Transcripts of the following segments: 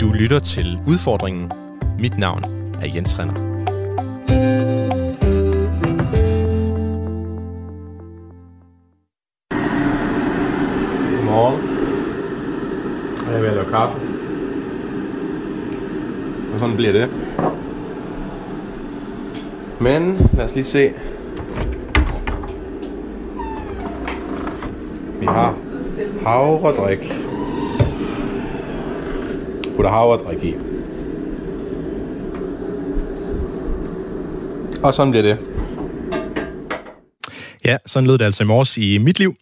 Du lytter til Udfordringen. Mit navn er Jens Renner. Godmorgen. Jeg er ved at lave kaffe. Og sådan bliver det. Men lad os lige se. Vi har havredrik. Putter havredrik i. Og sådan bliver det. Ja, sådan lød det altså i morges i mit liv.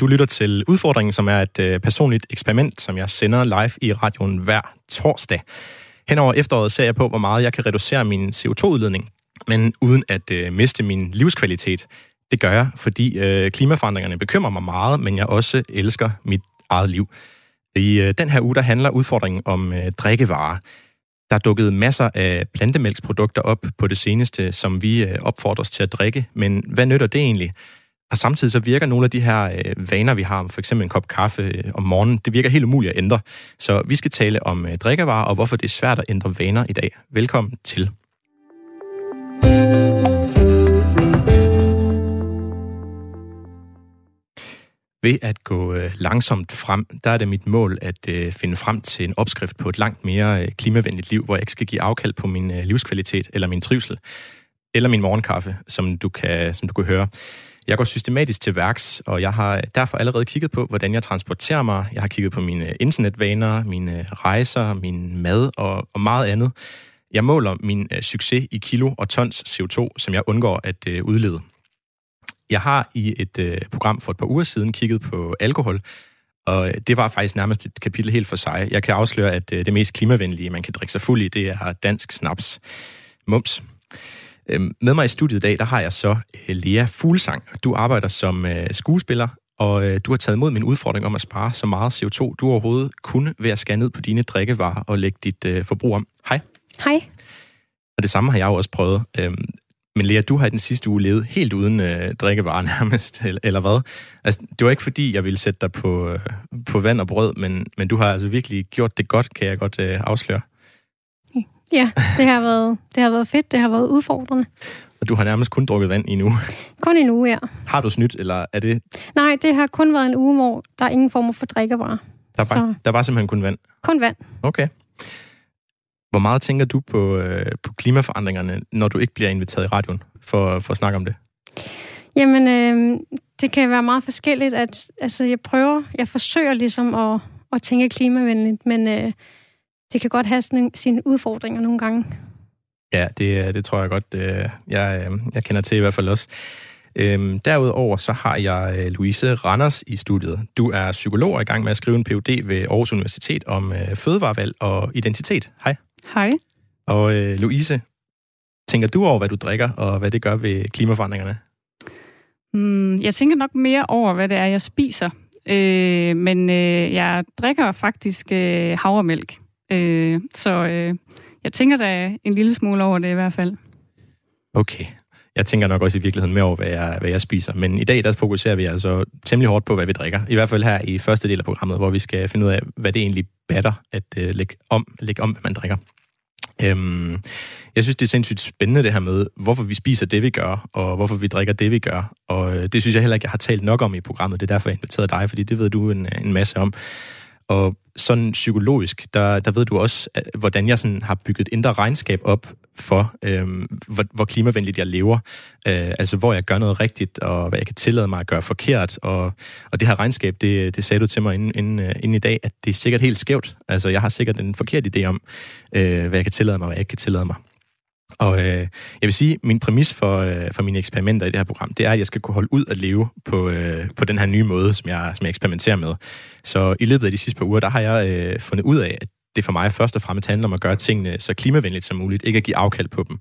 Du lytter til Udfordringen, som er et øh, personligt eksperiment, som jeg sender live i radioen hver torsdag. Henover efteråret ser jeg på, hvor meget jeg kan reducere min CO2-udledning, men uden at øh, miste min livskvalitet. Det gør jeg, fordi øh, klimaforandringerne bekymrer mig meget, men jeg også elsker mit eget liv. I øh, den her uge, der handler udfordringen om øh, drikkevarer. Der er dukket masser af plantemælksprodukter op på det seneste, som vi øh, opfordres til at drikke, men hvad nytter det egentlig? Og samtidig så virker nogle af de her øh, vaner, vi har, for eksempel en kop kaffe øh, om morgenen, det virker helt umuligt at ændre. Så vi skal tale om øh, drikkevarer og hvorfor det er svært at ændre vaner i dag. Velkommen til. Ved at gå øh, langsomt frem, der er det mit mål at øh, finde frem til en opskrift på et langt mere øh, klimavenligt liv, hvor jeg ikke skal give afkald på min øh, livskvalitet eller min trivsel, eller min morgenkaffe, som du kan, som du kan høre. Jeg går systematisk til værks, og jeg har derfor allerede kigget på, hvordan jeg transporterer mig. Jeg har kigget på mine øh, internetvaner, mine øh, rejser, min mad og, og meget andet. Jeg måler min øh, succes i kilo og tons CO2, som jeg undgår at øh, udlede. Jeg har i et øh, program for et par uger siden kigget på alkohol, og det var faktisk nærmest et kapitel helt for sig. Jeg kan afsløre, at øh, det mest klimavenlige, man kan drikke sig fuld i, det er dansk snaps. Mums. Øhm, med mig i studiet i dag, der har jeg så øh, Lea Fuglsang. Du arbejder som øh, skuespiller, og øh, du har taget imod min udfordring om at spare så meget CO2, du overhovedet kunne ved at skære ned på dine drikkevarer og lægge dit øh, forbrug om. Hej. Hej. Og det samme har jeg jo også prøvet. Øhm, men Lea, du har i den sidste uge levet helt uden øh, drikkevarer nærmest, eller, eller hvad? Altså, det var ikke fordi, jeg ville sætte dig på, øh, på vand og brød, men, men du har altså virkelig gjort det godt, kan jeg godt øh, afsløre. Ja, det har, været, det har været fedt, det har været udfordrende. Og du har nærmest kun drukket vand i en uge. Kun en uge, ja. Har du snydt, eller er det... Nej, det har kun været en uge, hvor der er ingen form for drikkevarer. Der var, Så- der var simpelthen kun vand. Kun vand. Okay. Hvor meget tænker du på, øh, på klimaforandringerne, når du ikke bliver inviteret i radioen for, for at snakke om det? Jamen, øh, det kan være meget forskelligt. At, altså, jeg prøver, jeg forsøger ligesom at, at tænke klimavenligt, men øh, det kan godt have sådan, sine udfordringer nogle gange. Ja, det, det tror jeg godt, øh, jeg, øh, jeg kender til i hvert fald også. Øhm, derudover så har jeg øh, Louise Randers i studiet. Du er psykolog og i gang med at skrive en Ph.D. ved Aarhus Universitet om øh, fødevarevalg og identitet. Hej. Hej. Og øh, Louise, tænker du over, hvad du drikker, og hvad det gør ved klimaforandringerne? Mm, jeg tænker nok mere over, hvad det er, jeg spiser. Øh, men øh, jeg drikker faktisk øh, havremælk. Øh, så øh, jeg tænker da en lille smule over det i hvert fald. Okay. Jeg tænker nok også i virkeligheden mere over, hvad jeg, hvad jeg spiser. Men i dag, der fokuserer vi altså temmelig hårdt på, hvad vi drikker. I hvert fald her i første del af programmet, hvor vi skal finde ud af, hvad det egentlig batter at uh, lægge, om, lægge om, hvad man drikker. Øhm, jeg synes, det er sindssygt spændende det her med, hvorfor vi spiser det, vi gør, og hvorfor vi drikker det, vi gør. Og øh, det synes jeg heller ikke, jeg har talt nok om i programmet. Det er derfor, jeg inviterede dig, fordi det ved du en, øh, en masse om. Og sådan psykologisk, der, der ved du også, hvordan jeg sådan har bygget et indre regnskab op for, øh, hvor, hvor klimavenligt jeg lever. Øh, altså, hvor jeg gør noget rigtigt, og hvad jeg kan tillade mig at gøre forkert. Og, og det her regnskab, det, det sagde du til mig inden, inden, øh, inden i dag, at det er sikkert helt skævt. Altså, jeg har sikkert en forkert idé om, øh, hvad jeg kan tillade mig, og hvad jeg ikke kan tillade mig. Og øh, jeg vil sige, min præmis for, øh, for mine eksperimenter i det her program, det er, at jeg skal kunne holde ud at leve på, øh, på den her nye måde, som jeg, som jeg eksperimenterer med. Så i løbet af de sidste par uger, der har jeg øh, fundet ud af, at det for mig først og fremmest handler om at gøre tingene så klimavenligt som muligt, ikke at give afkald på dem.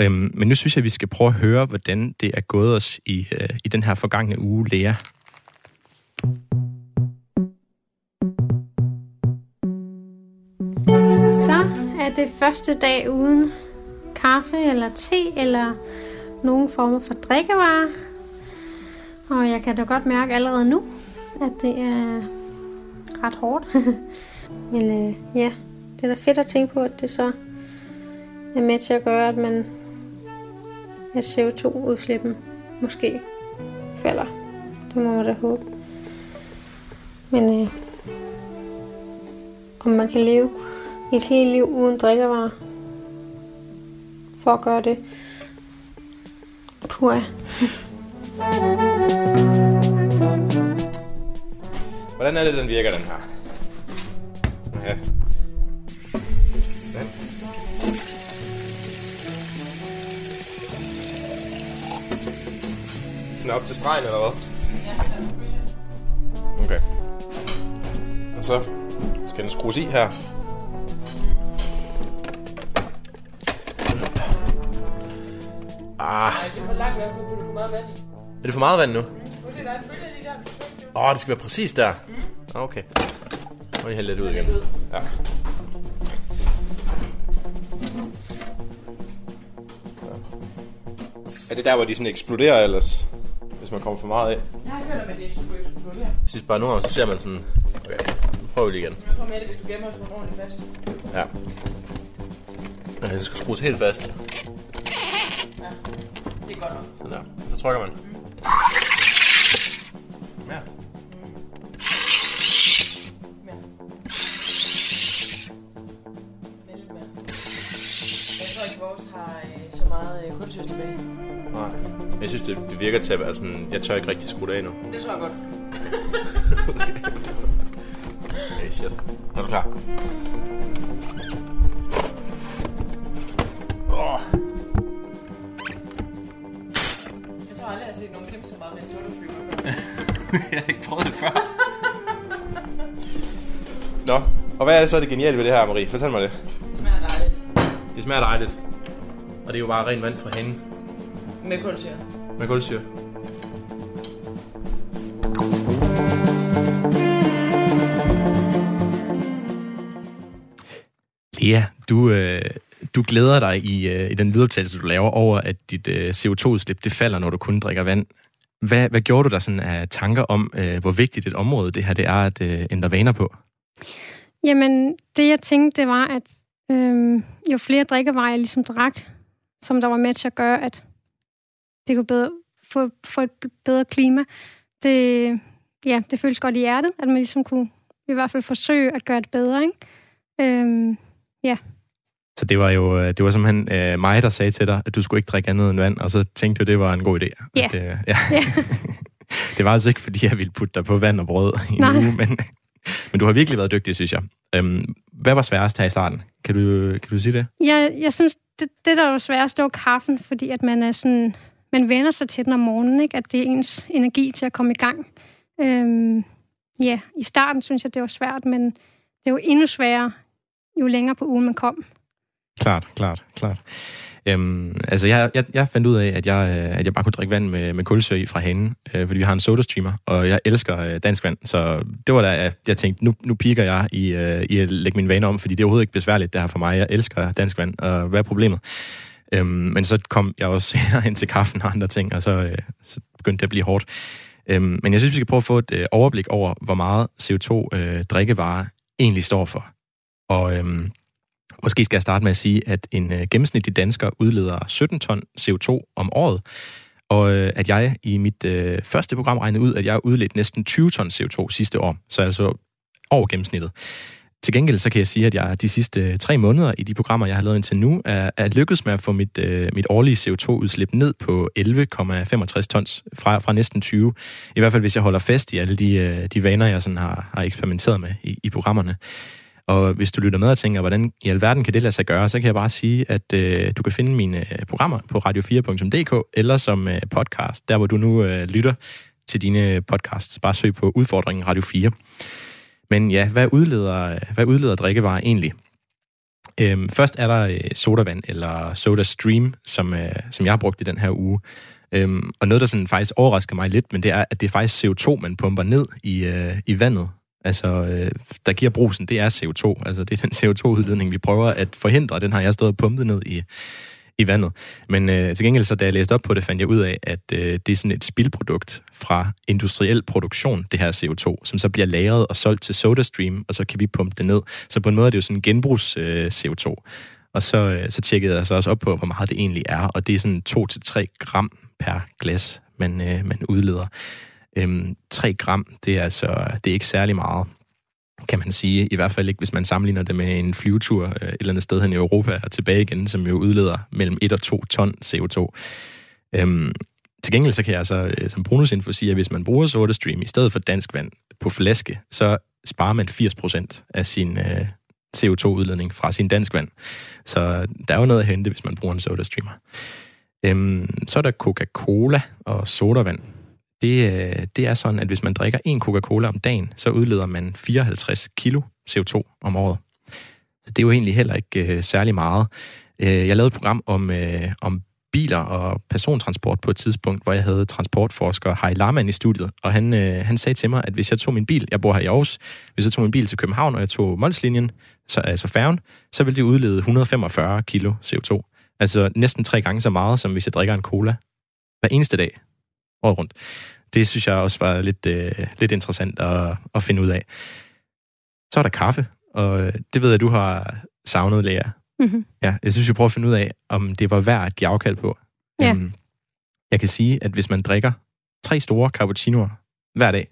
Øhm, men nu synes jeg, at vi skal prøve at høre, hvordan det er gået os i, øh, i den her forgangne uge, Lea. Så er det første dag uden kaffe eller te eller nogen form for drikkevarer. Og jeg kan da godt mærke allerede nu, at det er ret hårdt. Men øh, ja, det er da fedt at tænke på, at det så er med til at gøre, at man at CO2-udslippen måske falder. Det må man da håbe. Men øh, om man kan leve et helt liv uden drikkevarer, for at gøre det, pur. Hvordan er det, den virker, den her? Ja. Den. Sådan op til stregen, eller hvad? Okay. Og så skal den skrues i her. Ah, Nej, det er for langt vand, du putter for meget vand i. er det for meget vand nu? Prøv se, der er en følge lige der. Åh, oh, det skal være præcis der. Ah, Okay. Og jeg hælder lidt ud igen. Ja. Er det der, hvor de sådan eksploderer ellers? Hvis man kommer for meget af? Jeg har hørt om, at det super eksplodere. Jeg synes bare, nogle gange, så ser man sådan... Okay, nu prøver vi lige igen. Jeg tror mere, det, hvis du gemmer os ordentligt fast. Ja. Okay, det skal skrues helt fast. Ja, det er godt nok. Sådan der. Så trykker man. Det, virker til at være sådan... Jeg tør ikke rigtig skrue det af nu. Det tror jeg godt. Okay, shit. Er du klar? Åh. Jeg tror aldrig, jeg har set nogen kæmpe så meget med en sodastreamer før. jeg har ikke prøvet det før. Nå, og hvad er det så det geniale ved det her, Marie? Fortæl mig det. Det smager dejligt. Det smager dejligt. Og det er jo bare ren vand fra hende Med kulsyre. Med kulsyre. Lea, du, øh, du glæder dig i, øh, i den lydoptagelse, du laver over, at dit øh, CO2-udslip det falder, når du kun drikker vand. Hvad, hvad gjorde du der sådan af tanker om, øh, hvor vigtigt et område det her det er at øh, ændre vaner på? Jamen, det jeg tænkte, det var, at øhm, jo flere drikkevarer jeg ligesom drak, som der var med til at gøre, at det kunne bedre, få, få et bedre klima, det, ja, det føles godt i hjertet, at man ligesom kunne i hvert fald forsøge at gøre det bedre, ikke? Øhm, Så det var jo øh, det var simpelthen øh, mig, der sagde til dig, at du skulle ikke drikke andet end vand, og så tænkte du, det var en god idé. Ja. At, øh, ja. Ja. det var altså ikke, fordi jeg ville putte dig på vand og brød i en Nej. uge, men, men du har virkelig været dygtig, synes jeg. Øhm, hvad var sværest her i starten? Kan du, kan du sige det? jeg, jeg synes, det, det der var sværest, det var kaffen, fordi at man er sådan, man vender sig til den om morgenen, ikke? at det er ens energi til at komme i gang. Øhm, ja, i starten synes jeg, det var svært, men det er jo endnu sværere, jo længere på ugen man kom. Klart, klart, klart. Øhm, altså, jeg, jeg, jeg fandt ud af, at jeg, øh, at jeg bare kunne drikke vand med, med kulsyre i fra hanen, øh, fordi vi har en sodastreamer, og jeg elsker øh, dansk vand. Så det var da, jeg, jeg tænkte, nu, nu piker jeg i, øh, i at lægge mine vaner om, fordi det er overhovedet ikke besværligt, det her for mig. Jeg elsker dansk vand, og hvad er problemet? Øhm, men så kom jeg også senere hen til kaffen og andre ting, og så, øh, så begyndte det at blive hårdt. Øhm, men jeg synes, vi skal prøve at få et øh, overblik over, hvor meget CO2 øh, drikkevarer egentlig står for. Og øhm, Måske skal jeg starte med at sige, at en øh, gennemsnitlig dansker udleder 17 ton CO2 om året, og øh, at jeg i mit øh, første program regnede ud, at jeg udledte næsten 20 ton CO2 sidste år, så altså over gennemsnittet. Til gengæld så kan jeg sige, at jeg de sidste øh, tre måneder i de programmer, jeg har lavet indtil nu, er, er lykkedes med at få mit, øh, mit årlige CO2-udslip ned på 11,65 tons fra, fra næsten 20. I hvert fald hvis jeg holder fast i alle de, øh, de vaner, jeg sådan har, har eksperimenteret med i, i programmerne. Og hvis du lytter med og tænker, hvordan i alverden kan det lade sig gøre, så kan jeg bare sige, at øh, du kan finde mine øh, programmer på radio4.dk eller som øh, podcast, der hvor du nu øh, lytter til dine podcasts. Bare søg på udfordringen Radio 4. Men ja, hvad udleder, hvad udleder drikkevarer egentlig? Øhm, først er der øh, sodavand, eller soda stream, som, øh, som jeg har brugt i den her uge. Øhm, og noget, der sådan faktisk overrasker mig lidt, men det er, at det er faktisk CO2, man pumper ned i, øh, i vandet. Altså, øh, der giver brusen, det er CO2. Altså, det er den CO2-udledning, vi prøver at forhindre. Den har jeg stået og pumpet ned i, i vandet. Men øh, til gengæld, så da jeg læste op på det, fandt jeg ud af, at øh, det er sådan et spildprodukt fra industriel produktion, det her CO2, som så bliver lagret og solgt til SodaStream, og så kan vi pumpe det ned. Så på en måde er det jo sådan en genbrugs øh, CO2. Og så, øh, så tjekkede jeg så også op på, hvor meget det egentlig er, og det er sådan 2-3 gram per glas, man, øh, man udleder. Øhm, 3 gram, det er altså det er ikke særlig meget kan man sige. I hvert fald ikke, hvis man sammenligner det med en flyvetur øh, et eller andet sted hen i Europa og tilbage igen, som jo udleder mellem 1 og 2 ton CO2. Øhm, til gengæld så kan jeg altså øh, som bonusinfo sige, at hvis man bruger SodaStream i stedet for dansk vand på flaske, så sparer man 80% af sin øh, CO2-udledning fra sin dansk vand. Så der er jo noget at hente, hvis man bruger en SodaStreamer. Øhm, så er der Coca-Cola og sodavand det, øh, det er sådan, at hvis man drikker en Coca-Cola om dagen, så udleder man 54 kilo CO2 om året. Så det er jo egentlig heller ikke øh, særlig meget. Øh, jeg lavede et program om, øh, om biler og persontransport på et tidspunkt, hvor jeg havde transportforsker Hai Larman i studiet, og han, øh, han sagde til mig, at hvis jeg tog min bil, jeg bor her i Aarhus, hvis jeg tog min bil til København, og jeg tog Molslinjen, så, altså færgen, så ville det udlede 145 kilo CO2. Altså næsten tre gange så meget, som hvis jeg drikker en cola hver eneste dag året rundt. Det synes jeg også var lidt, øh, lidt interessant at, at finde ud af. Så er der kaffe, og øh, det ved jeg, du har savnet, Lea. Mm-hmm. Ja, jeg synes, vi prøver at finde ud af, om det var værd at give afkald på. Ja. Um, jeg kan sige, at hvis man drikker tre store cappuccinoer hver dag,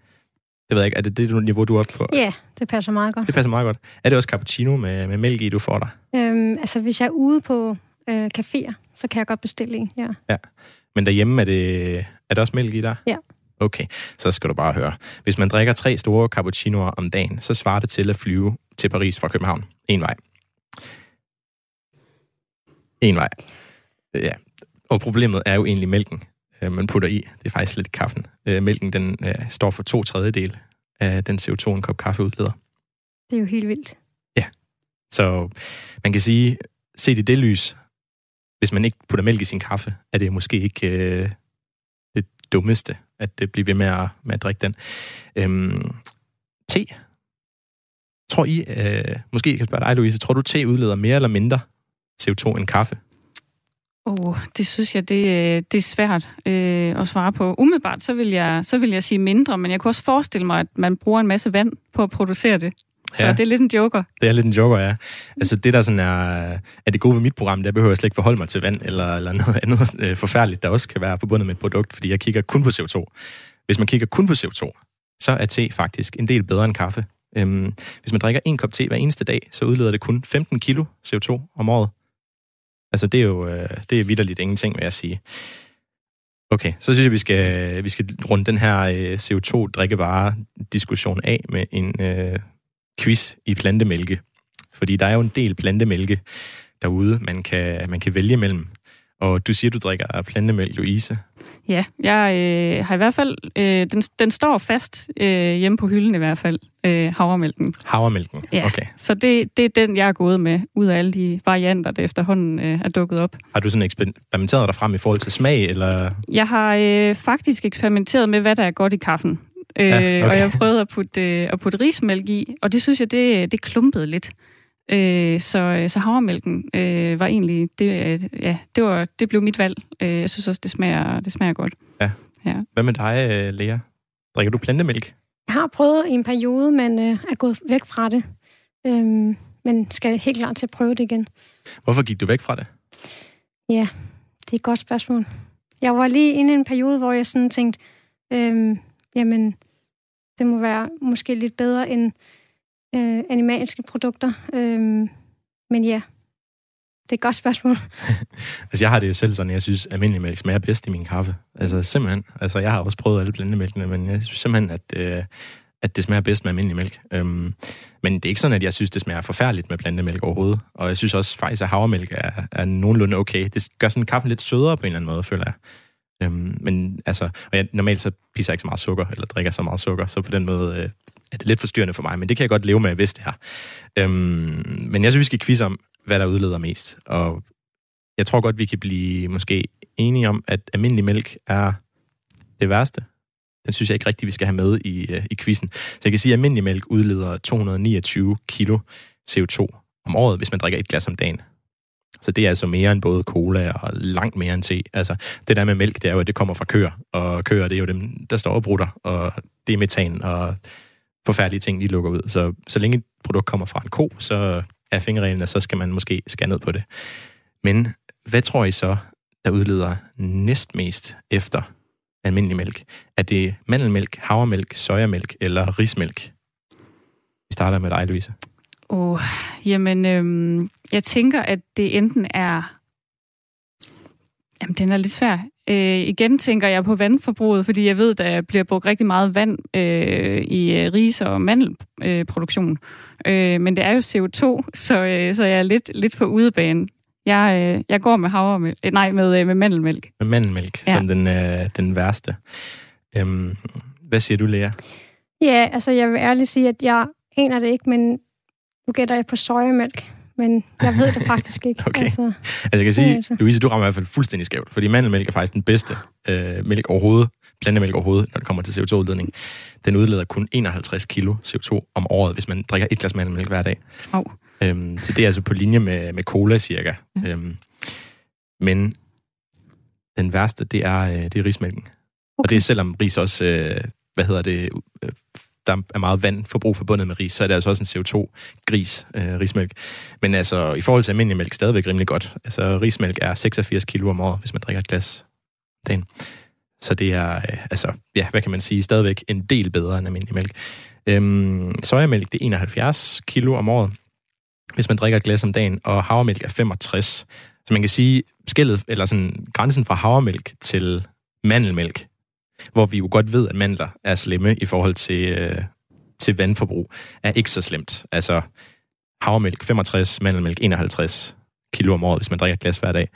det ved jeg ikke, er det det niveau, du er oppe på? Ja, det passer meget godt. Det passer meget godt. Er det også cappuccino med, med mælk i, du får dig? Øhm, altså, hvis jeg er ude på øh, caféer, så kan jeg godt bestille en, ja. Ja, men derhjemme er det, er der også mælk i der? Ja. Okay, så skal du bare høre. Hvis man drikker tre store cappuccinoer om dagen, så svarer det til at flyve til Paris fra København. En vej. En vej. Ja. Og problemet er jo egentlig mælken, øh, man putter i. Det er faktisk lidt kaffen. Øh, mælken, den øh, står for to tredjedel af den CO2, en kop kaffe udleder. Det er jo helt vildt. Ja. Så man kan sige, set i det lys, hvis man ikke putter mælk i sin kaffe, er det måske ikke øh, det dummeste, at øh, det bliver ved med at, med at drikke den. Øhm, te. Tror I, øh, måske jeg kan spørge dig, Louise, tror du, te udleder mere eller mindre CO2 end kaffe? Oh, det synes jeg, det, øh, det er svært øh, at svare på. Umiddelbart, så vil, jeg, så vil jeg sige mindre, men jeg kunne også forestille mig, at man bruger en masse vand på at producere det. Så ja. det er lidt en joker. Det er lidt en joker, ja. Altså det, der sådan er, er det gode ved mit program, der behøver jeg slet ikke forholde mig til vand eller, eller noget andet øh, forfærdeligt, der også kan være forbundet med et produkt, fordi jeg kigger kun på CO2. Hvis man kigger kun på CO2, så er te faktisk en del bedre end kaffe. Øhm, hvis man drikker en kop te hver eneste dag, så udleder det kun 15 kilo CO2 om året. Altså det er jo øh, det er vidderligt ingenting, vil jeg sige. Okay, så synes jeg, vi skal, vi skal runde den her øh, CO2-drikkevare-diskussion af med en øh, quiz i plantemælke. Fordi der er jo en del plantemælke derude, man kan, man kan vælge mellem. Og du siger, du drikker plantemælk, Louise. Ja, jeg øh, har i hvert fald... Øh, den, den står fast øh, hjemme på hylden i hvert fald, øh, havremælken. Havremælken, ja. okay. Så det, det er den, jeg er gået med, ud af alle de varianter, der efterhånden øh, er dukket op. Har du sådan eksperimenteret dig frem i forhold til smag, eller...? Jeg har øh, faktisk eksperimenteret med, hvad der er godt i kaffen. Øh, ja, okay. Og jeg prøvede at putte, øh, at putte rismælk i, og det synes jeg, det, det klumpede lidt. Øh, så, så havremælken øh, var egentlig, det, ja, det, var, det blev mit valg. Øh, jeg synes også, det smager, det smager godt. Ja. ja. Hvad med dig, øh, Lea? Drikker du plantemælk? Jeg har prøvet i en periode, men øh, er gået væk fra det. Øh, men skal helt klart til at prøve det igen. Hvorfor gik du væk fra det? Ja, det er et godt spørgsmål. Jeg var lige inde i en periode, hvor jeg sådan tænkte, øh, jamen, det må være måske lidt bedre end øh, animalske produkter. Øh, men ja, det er et godt spørgsmål. altså, jeg har det jo selv sådan, jeg synes, at almindelig mælk smager bedst i min kaffe. Altså, simpelthen. Altså, jeg har også prøvet alle blandemælkene, men jeg synes simpelthen, at, øh, at det smager bedst med almindelig mælk. Øhm, men det er ikke sådan, at jeg synes, det smager forfærdeligt med plantemælk overhovedet. Og jeg synes også faktisk, at havremælk er, er nogenlunde okay. Det gør sådan kaffen lidt sødere på en eller anden måde, føler jeg. Øhm, men altså, og jeg, normalt så pisser jeg ikke så meget sukker, eller drikker så meget sukker, så på den måde øh, er det lidt forstyrrende for mig, men det kan jeg godt leve med, hvis det er. Øhm, men jeg synes, vi skal quizze om, hvad der udleder mest. Og jeg tror godt, vi kan blive måske enige om, at almindelig mælk er det værste. Den synes jeg ikke rigtigt, vi skal have med i, øh, i quizzen. Så jeg kan sige, at almindelig mælk udleder 229 kilo CO2 om året, hvis man drikker et glas om dagen. Så det er altså mere end både cola og langt mere end te. Altså, det der med mælk, det er jo, at det kommer fra køer, og køer, det er jo dem, der står og brutter, og det er metan, og forfærdelige ting, de lukker ud. Så, så længe et produkt kommer fra en ko, så er fingerreglen, så skal man måske skære ned på det. Men hvad tror I så, der udleder næstmest efter almindelig mælk? Er det mandelmælk, havremælk, sojamælk eller rismælk? Vi starter med dig, Louise. Oh, jamen, øhm, jeg tænker, at det enten er... Jamen, den er lidt svær. Øh, igen tænker jeg på vandforbruget, fordi jeg ved, der bliver brugt rigtig meget vand øh, i øh, ris- og mandelproduktion. Øh, men det er jo CO2, så, øh, så jeg er lidt, lidt på udebane. Jeg, øh, jeg går med havremælk, øh, nej, med, øh, med mandelmælk. Med mandelmælk, ja. som den, øh, den værste. Øhm, hvad siger du, Lea? Ja, altså jeg vil ærligt sige, at jeg aner det ikke, men nu gætter jeg på sojamælk. Men jeg ved det faktisk ikke. okay. Altså, altså jeg kan sige, altså. Louise, du rammer i hvert fald fuldstændig skævt, fordi mandelmælk er faktisk den bedste øh, mælk overhovedet, plantemælk overhovedet, når det kommer til CO2-udledning. Den udleder kun 51 kilo CO2 om året, hvis man drikker et glas mandelmælk hver dag. Oh. Øhm, så det er altså på linje med, med cola cirka. Mm. Øhm, men den værste, det er, øh, det er rismælken. Okay. Og det er selvom ris også, øh, hvad hedder det, øh, der er meget vandforbrug forbundet med ris, så er det altså også en CO2-gris, øh, rismælk. Men altså, i forhold til almindelig mælk, stadigvæk rimelig godt. Altså, rismælk er 86 kilo om året, hvis man drikker et glas dagen. Så det er, øh, altså, ja, hvad kan man sige, stadigvæk en del bedre end almindelig mælk. Øhm, sojamælk, det er 71 kilo om året, hvis man drikker et glas om dagen, og havremælk er 65. Så man kan sige, skillet, eller sådan, grænsen fra havremælk til mandelmælk, hvor vi jo godt ved, at mandler er slemme i forhold til, øh, til vandforbrug, er ikke så slemt. Altså havremælk 65, mandelmælk 51 kilo om året, hvis man drikker et glas hver dag.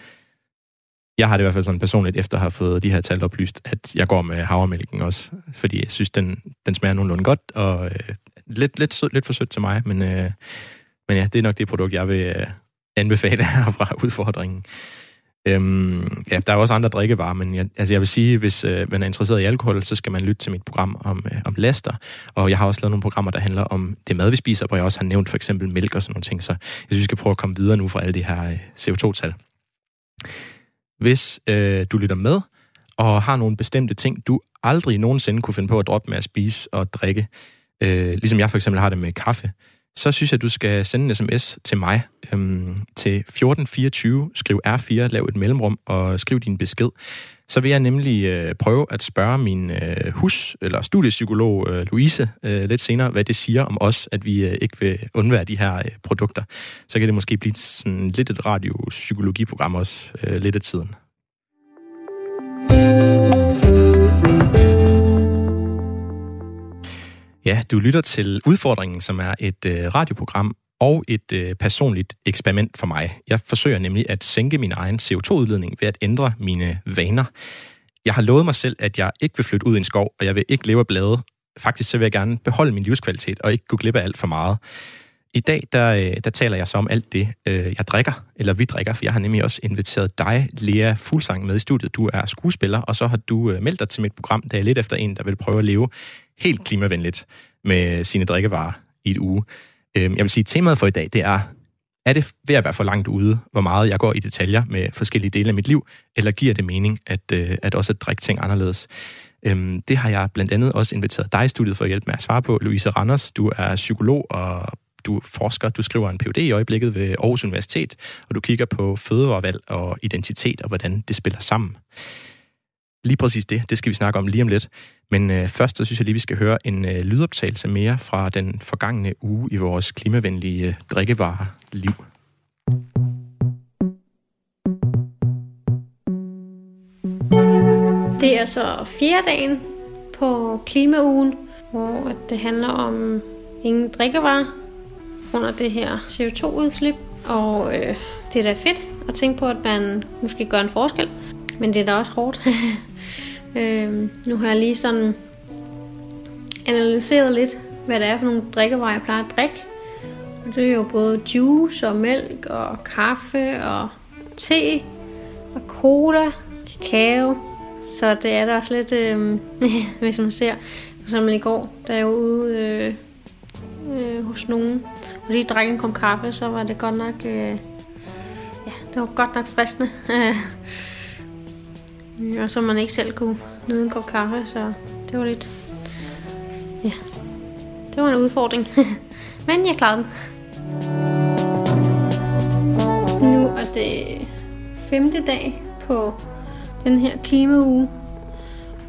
Jeg har det i hvert fald sådan personligt, efter at have fået de her tal oplyst, at jeg går med havremælken også, fordi jeg synes, den, den smager nogenlunde godt, og øh, lidt, lidt, sød, lidt for sødt til mig, men, øh, men ja, det er nok det produkt, jeg vil øh, anbefale her fra udfordringen. Øhm, ja, der er også andre drikkevarer, men jeg, altså jeg vil sige, hvis øh, man er interesseret i alkohol, så skal man lytte til mit program om, øh, om laster. Og jeg har også lavet nogle programmer, der handler om det mad, vi spiser, hvor jeg også har nævnt for eksempel mælk og sådan nogle ting. Så jeg synes, vi skal prøve at komme videre nu fra alle de her øh, CO2-tal. Hvis øh, du lytter med og har nogle bestemte ting, du aldrig nogensinde kunne finde på at droppe med at spise og drikke, øh, ligesom jeg for eksempel har det med kaffe, så synes jeg, at du skal sende en sms til mig øhm, til 1424, skriv R4, lav et mellemrum og skriv din besked. Så vil jeg nemlig øh, prøve at spørge min øh, hus- eller studiepsykolog øh, Louise øh, lidt senere, hvad det siger om os, at vi øh, ikke vil undvære de her øh, produkter. Så kan det måske blive sådan lidt et radiopsykologiprogram også øh, lidt af tiden. Ja, du lytter til Udfordringen, som er et øh, radioprogram og et øh, personligt eksperiment for mig. Jeg forsøger nemlig at sænke min egen CO2-udledning ved at ændre mine vaner. Jeg har lovet mig selv, at jeg ikke vil flytte ud i en skov, og jeg vil ikke leve af blade. Faktisk så vil jeg gerne beholde min livskvalitet og ikke gå glip af alt for meget. I dag, der, øh, der taler jeg så om alt det, øh, jeg drikker, eller vi drikker, for jeg har nemlig også inviteret dig, Lea Fuglsang, med i studiet. Du er skuespiller, og så har du øh, meldt dig til mit program, der er lidt efter en, der vil prøve at leve helt klimavenligt med sine drikkevarer i et uge. Øhm, jeg vil sige, at temaet for i dag, det er, er det ved at være for langt ude, hvor meget jeg går i detaljer med forskellige dele af mit liv, eller giver det mening, at, øh, at også at drikke ting anderledes? Øhm, det har jeg blandt andet også inviteret dig i studiet for at hjælpe med at svare på. Louise Randers, du er psykolog og du forsker, du skriver en Ph.D. i øjeblikket ved Aarhus Universitet, og du kigger på fødevarevalg og identitet og hvordan det spiller sammen. Lige præcis det, det skal vi snakke om lige om lidt. Men øh, først så synes jeg lige, vi skal høre en øh, lydoptagelse mere fra den forgangne uge i vores klimavenlige øh, drikkevareliv. Det er så fjerde dagen på klimaugen, hvor det handler om ingen drikkevarer under det her CO2-udslip. Og øh, det er da fedt at tænke på, at man måske gør en forskel. Men det er da også hårdt. øh, nu har jeg lige sådan analyseret lidt, hvad det er for nogle drikkevarer, jeg plejer at drikke. Og det er jo både juice og mælk og kaffe og te og cola, kakao. Så det er da også lidt, øh, hvis man ser, for eksempel i går, da jeg var ude øh, øh, hos nogen, og lige drak en kop kaffe, så var det godt nok, øh, ja, det var godt nok fristende. Øh, og så man ikke selv kunne nyde en kop kaffe, så det var lidt... Ja, det var en udfordring. Men jeg klarede den. Nu er det femte dag på den her klimauge,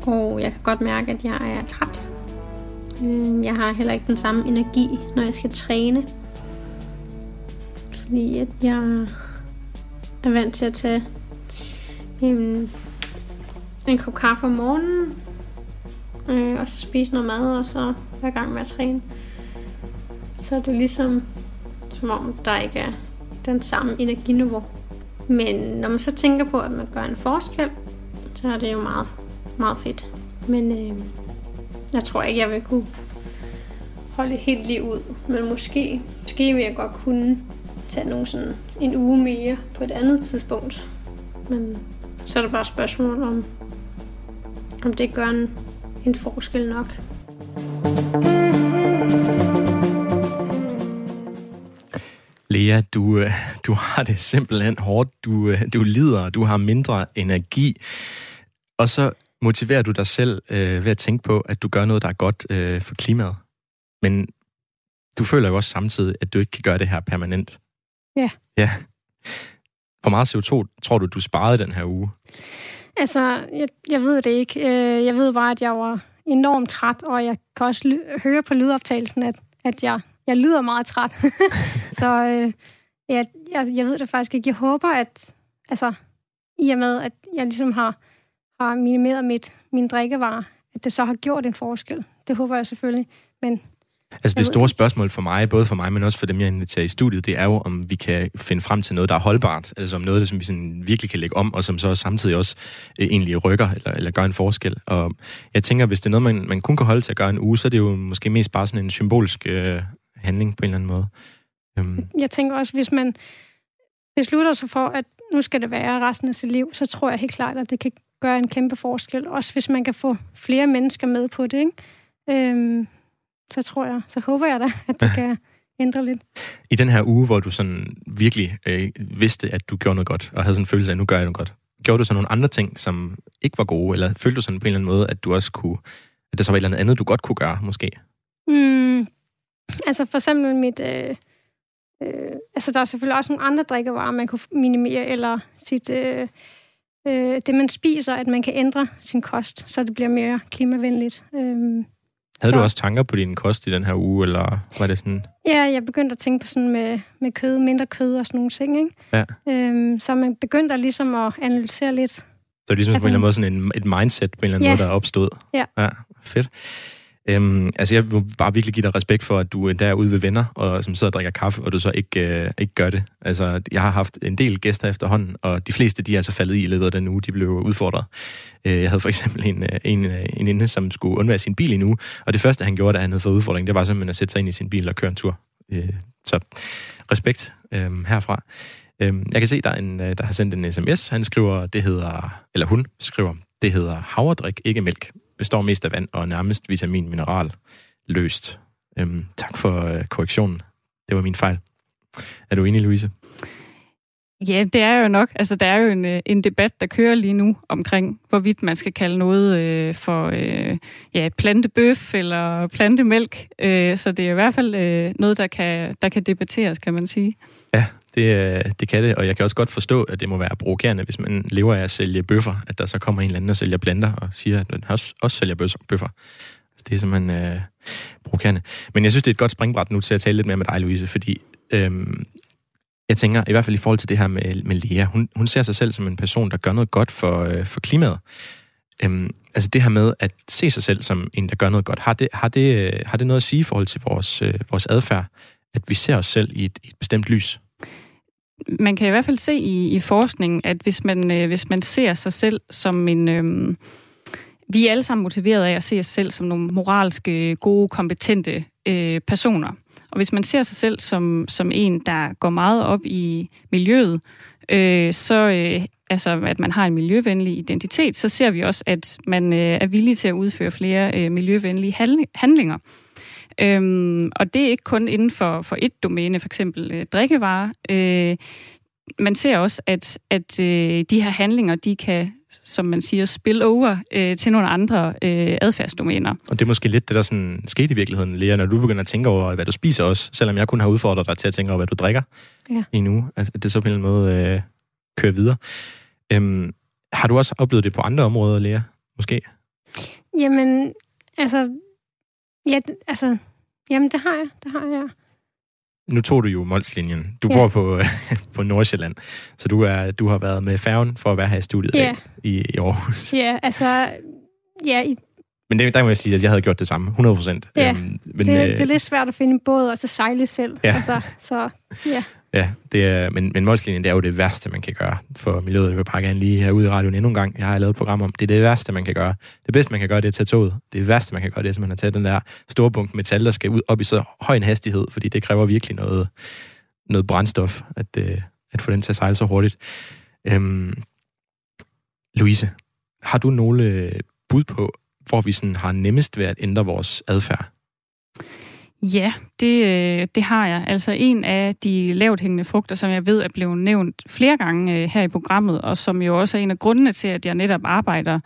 og jeg kan godt mærke, at jeg er træt. Øh, jeg har heller ikke den samme energi, når jeg skal træne. Fordi at jeg er vant til at tage en, en kop kaffe om morgenen, øh, og så spise noget mad, og så være i gang med at træne. Så er det ligesom, som om der ikke er den samme energiniveau. Men når man så tænker på, at man gør en forskel, så er det jo meget, meget fedt. Men øh, jeg tror ikke, jeg vil kunne holde helt lige ud. Men måske, måske vil jeg godt kunne tage nogle sådan en uge mere på et andet tidspunkt. Men så er det bare et spørgsmål om, om det gør en, en forskel nok. Lea, du, øh, du har det simpelthen hårdt. Du, øh, du lider, du har mindre energi. Og så motiverer du dig selv øh, ved at tænke på, at du gør noget, der er godt øh, for klimaet. Men du føler jo også samtidig, at du ikke kan gøre det her permanent. Ja. Ja. Hvor meget CO2 tror du, du sparede den her uge? Altså, jeg, jeg ved det ikke. Øh, jeg ved bare, at jeg var enormt træt, og jeg kan også ly- høre på lydoptagelsen, at, at jeg, jeg lyder meget træt. så øh, jeg, jeg, jeg ved det faktisk ikke. Jeg håber, at altså, i og med, at jeg ligesom har, har minimeret mit, min drikkevarer, at det så har gjort en forskel. Det håber jeg selvfølgelig. Men Altså det store spørgsmål for mig, både for mig, men også for dem, jeg inviterer i studiet, det er jo, om vi kan finde frem til noget, der er holdbart, altså om noget, som vi sådan virkelig kan lægge om, og som så samtidig også øh, egentlig rykker eller, eller gør en forskel. Og jeg tænker, hvis det er noget, man, man kun kan holde til at gøre en uge, så er det jo måske mest bare sådan en symbolsk øh, handling på en eller anden måde. Um. Jeg tænker også, hvis man beslutter sig for, at nu skal det være resten af sit liv, så tror jeg helt klart, at det kan gøre en kæmpe forskel. Også hvis man kan få flere mennesker med på det, ikke? Um, så tror jeg, så håber jeg da, at det kan ændre lidt. I den her uge, hvor du sådan virkelig øh, vidste, at du gjorde noget godt, og havde sådan en følelse af, at nu gør jeg noget godt, gjorde du så nogle andre ting, som ikke var gode, eller følte du sådan på en eller anden måde, at du også kunne, at der så var et eller andet, du godt kunne gøre, måske? Mm, altså for eksempel mit... Øh, øh, altså der er selvfølgelig også nogle andre drikkevarer, man kunne minimere, eller sit... Øh, øh, det, man spiser, at man kan ændre sin kost, så det bliver mere klimavenligt. Øh, havde så. du også tanker på din kost i den her uge, eller var det sådan... Ja, jeg begyndte at tænke på sådan med, med kød, mindre kød og sådan nogle ting, ikke? Ja. Øhm, så man begyndte ligesom at analysere lidt. Så det er ligesom på en eller anden måde sådan en, et mindset på en eller anden ja. måde, der er opstået. Ja. Ja, fedt. Øhm, altså, jeg vil bare virkelig give dig respekt for, at du er ude ved venner, og som sidder og drikker kaffe, og du så ikke, øh, ikke gør det. Altså, jeg har haft en del gæster efterhånden, og de fleste, de er altså faldet i i løbet af den uge, de blev udfordret. Øh, jeg havde for eksempel en, øh, en, øh, en inde, som skulle undvære sin bil i en uge, og det første, han gjorde, da han havde fået udfordring, det var simpelthen at sætte sig ind i sin bil og køre en tur. Øh, så respekt øh, herfra. Øh, jeg kan se, der er en, øh, der har sendt en sms. Han skriver, det hedder, eller hun skriver, det hedder havredrik, ikke mælk består mest af vand og nærmest vitamin mineral løst. Øhm, tak for øh, korrektionen. Det var min fejl. Er du enig, Louise? Ja, det er jo nok. Altså, der er jo en, øh, en debat, der kører lige nu omkring, hvorvidt man skal kalde noget øh, for øh, ja, plantebøf eller plantemælk. Øh, så det er i hvert fald øh, noget, der kan, der kan debatteres, kan man sige. Ja, det, øh, det kan det, og jeg kan også godt forstå, at det må være provokerende, hvis man lever af at sælge bøffer, at der så kommer en eller anden og sælger blander og siger, at man også, også sælger bøffer. Altså, det er simpelthen øh, provokerende. Men jeg synes, det er et godt springbræt nu til at tale lidt mere med dig, Louise, fordi øhm, jeg tænker, i hvert fald i forhold til det her med, med Lea, hun, hun ser sig selv som en person, der gør noget godt for, øh, for klimaet. Øhm, altså det her med at se sig selv som en, der gør noget godt, har det, har det, øh, har det noget at sige i forhold til vores, øh, vores adfærd, at vi ser os selv i et, i et bestemt lys? Man kan i hvert fald se i, i forskningen, at hvis man, øh, hvis man ser sig selv som en... Øh, vi er alle sammen motiveret af at se os selv som nogle moralske, gode, kompetente øh, personer. Og hvis man ser sig selv som, som en, der går meget op i miljøet, øh, så øh, altså at man har en miljøvenlig identitet, så ser vi også, at man øh, er villig til at udføre flere øh, miljøvenlige handlinger. Øhm, og det er ikke kun inden for, for et domæne, for eksempel øh, drikkevarer. Øh, man ser også, at, at øh, de her handlinger, de kan, som man siger, spill over øh, til nogle andre øh, adfærdsdomæner. Og det er måske lidt det, der sådan skete i virkeligheden, Lea, når du begynder at tænke over, hvad du spiser også, selvom jeg kun har udfordret dig til at tænke over, hvad du drikker Ja. i en uge. Altså, det så på en eller anden måde øh, kører videre. Øhm, har du også oplevet det på andre områder, Lea? Måske? Jamen, altså... Ja, altså... Jamen, det har jeg. Det har jeg. Nu tog du jo Molslinjen. Du Ja. bor på, på Nordsjælland, så du, er, du har været med færgen for at være her i studiet i Ja. i, i Aarhus. Ja, altså... Ja, i, Men det, der må jeg sige, at jeg havde gjort det samme, 100 procent. Ja, men, det, det er lidt svært at finde en båd og så sejle selv. Ja. Altså, så ja. Ja, det er, men, men målslinjen, det er jo det værste, man kan gøre for miljøet. Jeg vil bare gerne lige herude i radioen endnu en gang. Jeg har lavet et program om, det er det værste, man kan gøre. Det bedste, man kan gøre, det er at tage toget. Det værste, man kan gøre, det er simpelthen at tage den der store bunke metal, der skal ud op i så høj en hastighed, fordi det kræver virkelig noget, noget brændstof, at, øh, at få den til at sejle så hurtigt. Øhm, Louise, har du nogle øh, bud på, hvor vi sådan har nemmest ved at ændre vores adfærd? Ja, det, øh, det har jeg. Altså en af de lavt hængende frugter, som jeg ved er blevet nævnt flere gange øh, her i programmet, og som jo også er en af grundene til, at jeg netop arbejder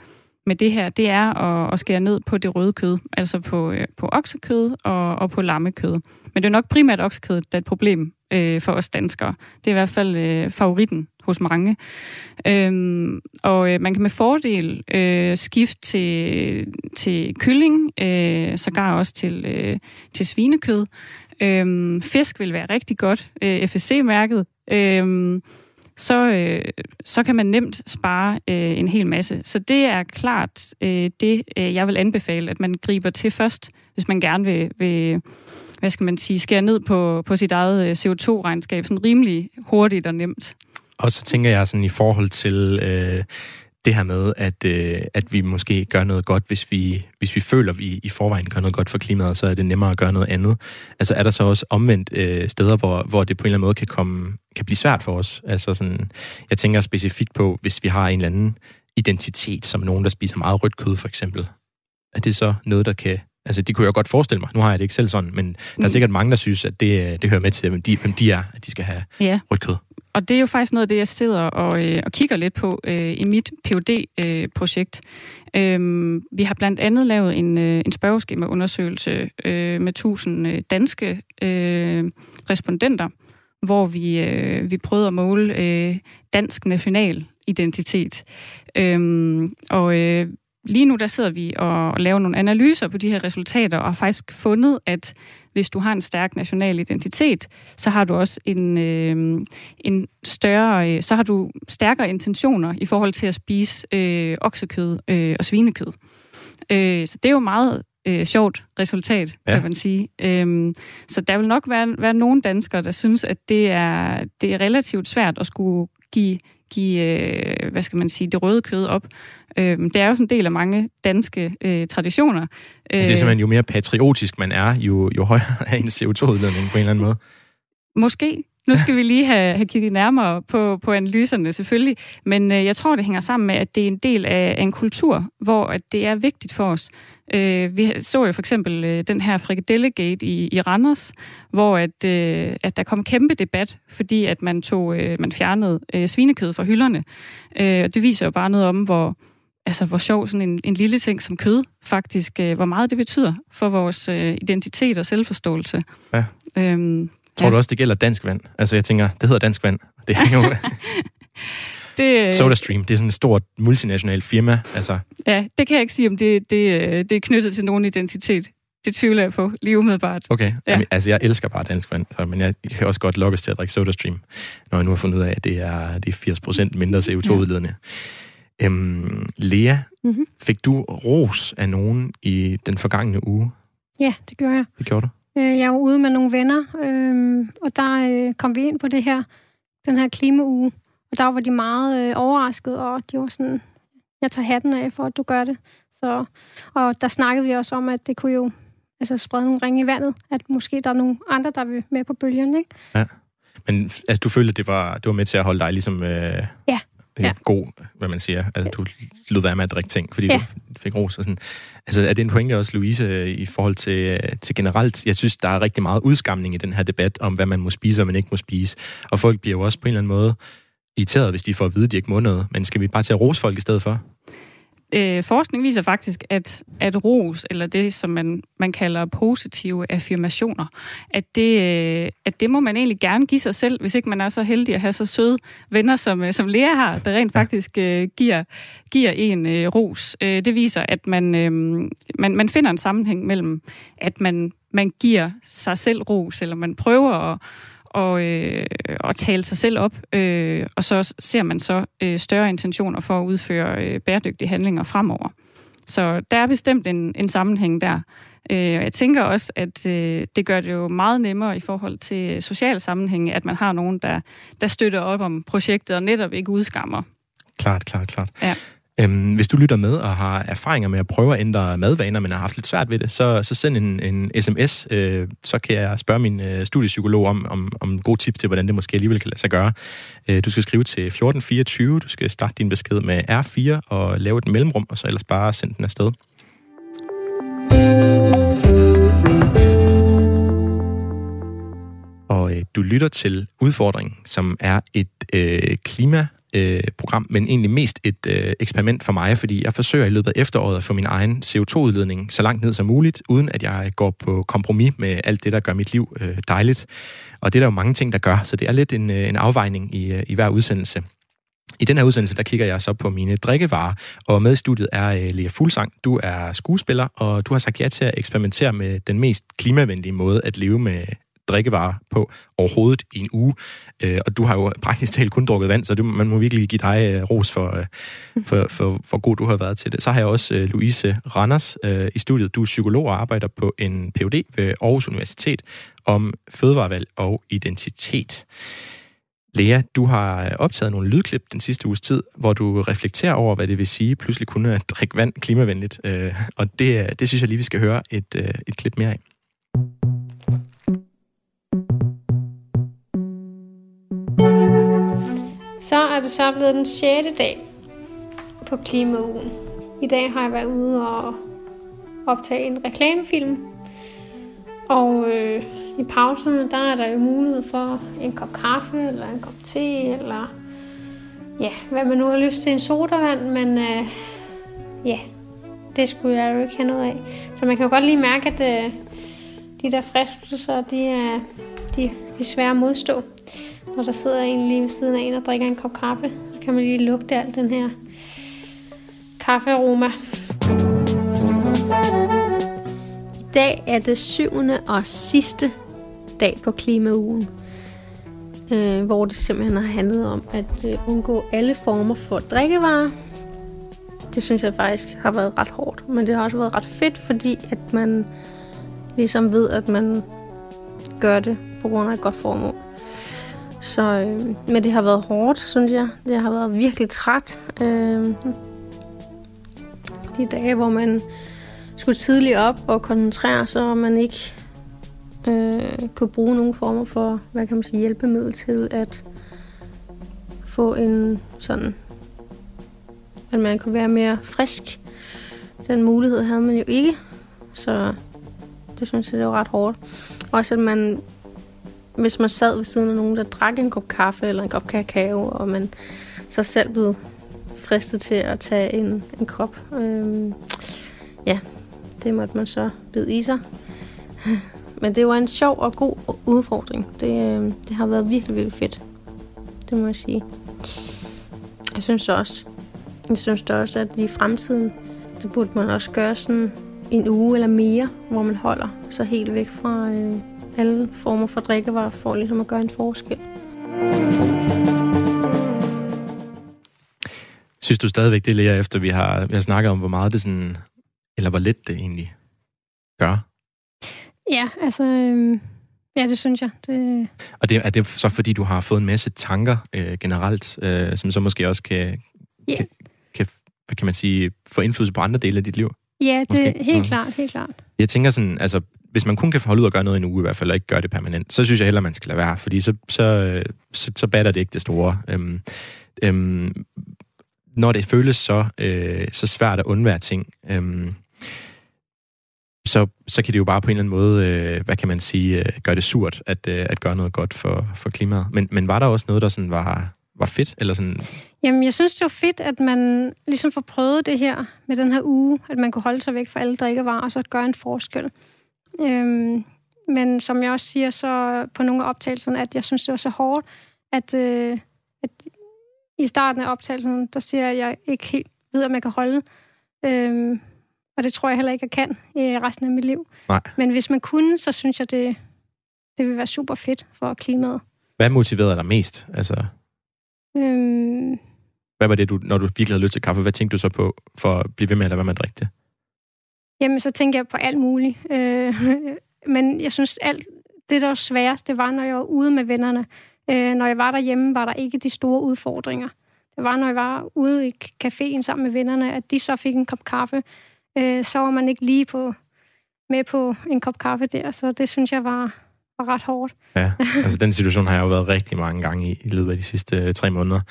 med det her, det er at, at skære ned på det røde kød, altså på, øh, på oksekød og, og på lammekød. Men det er nok primært oksekød, der er et problem øh, for os danskere. Det er i hvert fald øh, favoritten hos mange. Øhm, og øh, man kan med fordel øh, skifte til, til kylling, øh, sågar også til, øh, til svinekød. Øhm, fisk vil være rigtig godt, øh, FSC-mærket. Øhm, så, øh, så kan man nemt spare øh, en hel masse. Så det er klart øh, det, øh, jeg vil anbefale, at man griber til først, hvis man gerne vil, vil hvad skal man sige, skære ned på, på sit eget øh, CO2-regnskab, sådan rimelig hurtigt og nemt. Og så tænker jeg sådan i forhold til øh, det her med, at, øh, at vi måske gør noget godt, hvis vi, hvis vi føler, at vi i forvejen gør noget godt for klimaet, så er det nemmere at gøre noget andet. Altså er der så også omvendt øh, steder, hvor, hvor det på en eller anden måde kan, komme, kan blive svært for os? Altså sådan, jeg tænker specifikt på, hvis vi har en eller anden identitet, som nogen, der spiser meget rødt kød for eksempel. Er det så noget, der kan... Altså, det kunne jeg godt forestille mig. Nu har jeg det ikke selv sådan, men der er Mm. sikkert mange, der synes, at det, det hører med til, hvem de, hvem de er, at de skal have Ja. rødt kød. Og det er jo faktisk noget af det, jeg sidder og, øh, og kigger lidt på øh, i mit phd projekt Øhm, vi har blandt andet lavet en, øh, en spørgeskemaundersøgelse øh, med 1000 øh, danske øh, respondenter, hvor vi, øh, vi prøvede at måle øh, dansk national identitet. Øhm, og øh, lige nu der sidder vi og, laver nogle analyser på de her resultater, og har faktisk fundet, at hvis du har en stærk national identitet, så har du også en, øh, en større, øh, så har du stærkere intentioner i forhold til at spise øh, oksekød øh, og svinekød. Øh, så det er jo meget øh, sjovt resultat, ja. kan man sige. Øhm, så der vil nok være, være nogle danskere, der synes, at det er, det er relativt svært at skulle give, give øh, hvad skal man sige, det røde kød op. Øhm, det er jo sådan en del af mange danske øh, traditioner. Altså, det er simpelthen, jo mere patriotisk man er, jo, jo højere er ens CO2-udledning på en eller anden måde. Måske. Nu skal vi lige have, have kigget nærmere på, på analyserne selvfølgelig, men øh, jeg tror, det hænger sammen med, at det er en del af, af en kultur, hvor at det er vigtigt for os. Øh, vi så jo for eksempel øh, den her frikadellegate i, i Randers, hvor at, øh, at der kom kæmpe debat, fordi at man tog øh, man fjernede øh, svinekød fra hylderne. Øh, og det viser jo bare noget om, hvor, altså, hvor sjov sådan en, en lille ting som kød faktisk, øh, hvor meget det betyder for vores øh, identitet og selvforståelse. Ja. Øhm, Tror Ja. du også, det gælder dansk vand? Altså, jeg tænker, det hedder dansk vand. Det er jo det, øh, SodaStream. Det er sådan et stort multinationalt firma. Altså, Ja, det kan jeg ikke sige, om det, det, øh, det er knyttet til nogen identitet. Det tvivler jeg på, lige umiddelbart. okay. Ja. Jamen, altså, jeg elsker bare dansk vand, så, men jeg kan også godt lokkes til at drikke SodaStream, når jeg nu har fundet ud af, at det er, det er 80% mindre CO2-udledende. Øhm, Lea, Mhm. fik du ros af nogen i den forgangne uge? Ja, det gjorde jeg. Det gjorde du? Øh, Jeg var ude med nogle venner, øh, og der øh, kom vi ind på det her, den her klimauge. Og der var de meget øh, overrasket, og de var sådan, jeg tager hatten af for, at du gør det. Så, og der snakkede vi også om, at det kunne jo altså, sprede nogle ringe i vandet, at måske der er nogle andre, der vil med på bølgen, ikke? Men altså, du følte, at det var, det var med til at holde dig ligesom... Øh, Ja. Ja. god, hvad man siger. Altså, du lod være med at drikke ting, fordi Ja. du fik ros og sådan. Altså, er det en pointe også, Louise, i forhold til, til generelt? Jeg synes, der er rigtig meget udskamning i den her debat om, hvad man må spise og man ikke må spise. Og folk bliver jo også på en eller anden måde irriteret, hvis de får at vide, at de ikke må noget. Men skal vi bare til at rose folk i stedet for? Øh, forskning viser faktisk, at, at ros, eller det, som man, man kalder positive affirmationer, at det, øh, at det må man egentlig gerne give sig selv, hvis ikke man er så heldig at have så søde venner, som, øh, som Lea har, der rent faktisk øh, giver, giver en øh, ros. Øh, det viser, at man, øh, man, man finder en sammenhæng mellem, at man, man giver sig selv ros, eller man prøver at og, øh, og tale sig selv op, øh, og så ser man så øh, større intentioner for at udføre øh, bæredygtige handlinger fremover. Så der er bestemt en, en sammenhæng der. Øh, og jeg tænker også, at øh, det gør det jo meget nemmere i forhold til social sammenhæng, at man har nogen, der, der støtter op om projektet og netop ikke udskammer. Klart, klart, klart. Ja. Øhm, hvis du lytter med og har erfaringer med at prøve at ændre madvaner, men har haft lidt svært ved det, så, så send en, en sms. Øh, så kan jeg spørge min øh, studiepsykolog om, om, om gode tips til, hvordan det måske alligevel kan lade sig gøre. Øh, du skal skrive til 1424. Du skal starte din besked med R4 og lave et mellemrum, og så ellers bare sende den afsted. Og øh, du lytter til Udfordringen, som er et øh, klima øh, program, men egentlig mest et øh, eksperiment for mig, fordi jeg forsøger i løbet af efteråret at få min egen CO2-udledning så langt ned som muligt, uden at jeg går på kompromis med alt det, der gør mit liv øh, dejligt. Og det er der jo mange ting, der gør, så det er lidt en, øh, en afvejning i, øh, i hver udsendelse. I den her udsendelse, der kigger jeg så på mine drikkevarer, og med i studiet er øh, Lea Fuglsang. Du er skuespiller, og du har sagt ja til at eksperimentere med den mest klimavenlige måde at leve med drikkevarer på overhovedet i en uge. Øh, og du har jo praktisk talt kun drukket vand, så det, man må virkelig give dig øh, ros for, øh, for, for, for god du har været til det. Så har jeg også øh, Louise Randers øh, i studiet. Du er psykolog og arbejder på en Ph.D. ved Aarhus Universitet om fødevarevalg og identitet. Lea, du har øh, optaget nogle lydklip den sidste uges tid, hvor du reflekterer over, hvad det vil sige pludselig kunne at drikke vand klimavenligt. Øh, og det, øh, det synes jeg lige, vi skal høre et, øh, et klip mere af. Så er det så blevet den 6. dag på Klimaugen. I dag har jeg været ude og optage en reklamefilm. Og øh, i pauserne, der er der jo mulighed for en kop kaffe, eller en kop te, eller ja, hvad man nu har lyst til, en sodavand, men øh, ja, det skulle jeg jo ikke have noget af. Så man kan jo godt lige mærke, at øh, de der fristelser, de er, de, de er svære at modstå og der sidder en lige ved siden af en og drikker en kop kaffe, så kan man lige lugte alt den her kaffearoma. I dag er det syvende og sidste dag på klimaugen, øh, hvor det simpelthen har handlet om at øh, undgå alle former for drikkevarer. Det synes jeg faktisk har været ret hårdt, men det har også været ret fedt, fordi at man ligesom ved, at man gør det på grund af et godt formål. Så, øh, men det har været hårdt, synes jeg. Det har været virkelig træt. Øh, de dage, hvor man skulle tidligt op og koncentrere sig, og man ikke øh, kunne bruge nogen former for, hvad kan man sige, hjælpemiddel til at få en sådan, at man kunne være mere frisk. Den mulighed havde man jo ikke, så det synes jeg, det var ret hårdt. Også at man hvis man sad ved siden af nogen, der drak en kop kaffe eller en kop kakao, og man så selv blev fristet til at tage en, en kop. Øhm, ja, det måtte man så bide i sig. Men det var en sjov og god udfordring. Det, øh, det har været virkelig, virkelig fedt. Det må jeg sige. Jeg synes også, jeg synes da også, at i fremtiden, så burde man også gøre sådan en uge eller mere, hvor man holder sig helt væk fra øh, alle former for drikkevarer, for ligesom at gøre en forskel. Synes du stadigvæk, det lærer efter, vi har, vi har snakket om, hvor meget det sådan, eller hvor lidt det egentlig gør? Ja, altså, øh, ja, det synes jeg. Det... Og det, er det så fordi, du har fået en masse tanker øh, generelt, øh, som så måske også kan, Ja. kan, kan, hvad kan man sige, få indflydelse på andre dele af dit liv? Ja, det er helt Mhm. klart, helt klart. Jeg tænker sådan, altså, hvis man kun kan holde ud og gøre noget i en uge i hvert fald, og ikke gøre det permanent, så synes jeg heller, man skal lade være, fordi så, så, så, så batter det ikke det store. Øhm, øhm, når det føles så, øh, så svært at undvære ting, øhm, så, så kan det jo bare på en eller anden måde, øh, hvad kan man sige, øh, gøre det surt at, øh, at gøre noget godt for, for klimaet. Men, men var der også noget, der sådan var, var fedt? Eller sådan? Jamen, jeg synes, det var fedt, at man ligesom får prøvet det her med den her uge, at man kunne holde sig væk fra alle drikkevarer, og så gøre en forskel. Øhm, men som jeg også siger så på nogle af optagelserne, at jeg synes, det var så hårdt, at, øh, at i starten af optagelsen, der siger jeg, at jeg ikke helt ved, om jeg kan holde. Øhm, og det tror jeg heller ikke, jeg kan i resten af mit liv. Nej. Men hvis man kunne, så synes jeg, det, det vil være super fedt for klimaet. Hvad motiverede dig mest? Altså, Øhm, hvad var det, du, når du virkelig havde lyst til kaffe? Hvad tænkte du så på for at blive ved med at lade være med at drikke det? Jamen, så tænker jeg på alt muligt. Øh, men jeg synes, alt det, der var sværest, det var, når jeg var ude med vennerne. Øh, når jeg var derhjemme, var der ikke de store udfordringer. Det var, når jeg var ude i caféen sammen med vennerne, at de så fik en kop kaffe. Øh, så var man ikke lige på, med på en kop kaffe der, så det synes jeg var, var ret hårdt. Ja, altså den situation har jeg jo været rigtig mange gange i, i løbet af de sidste øh, tre måneder,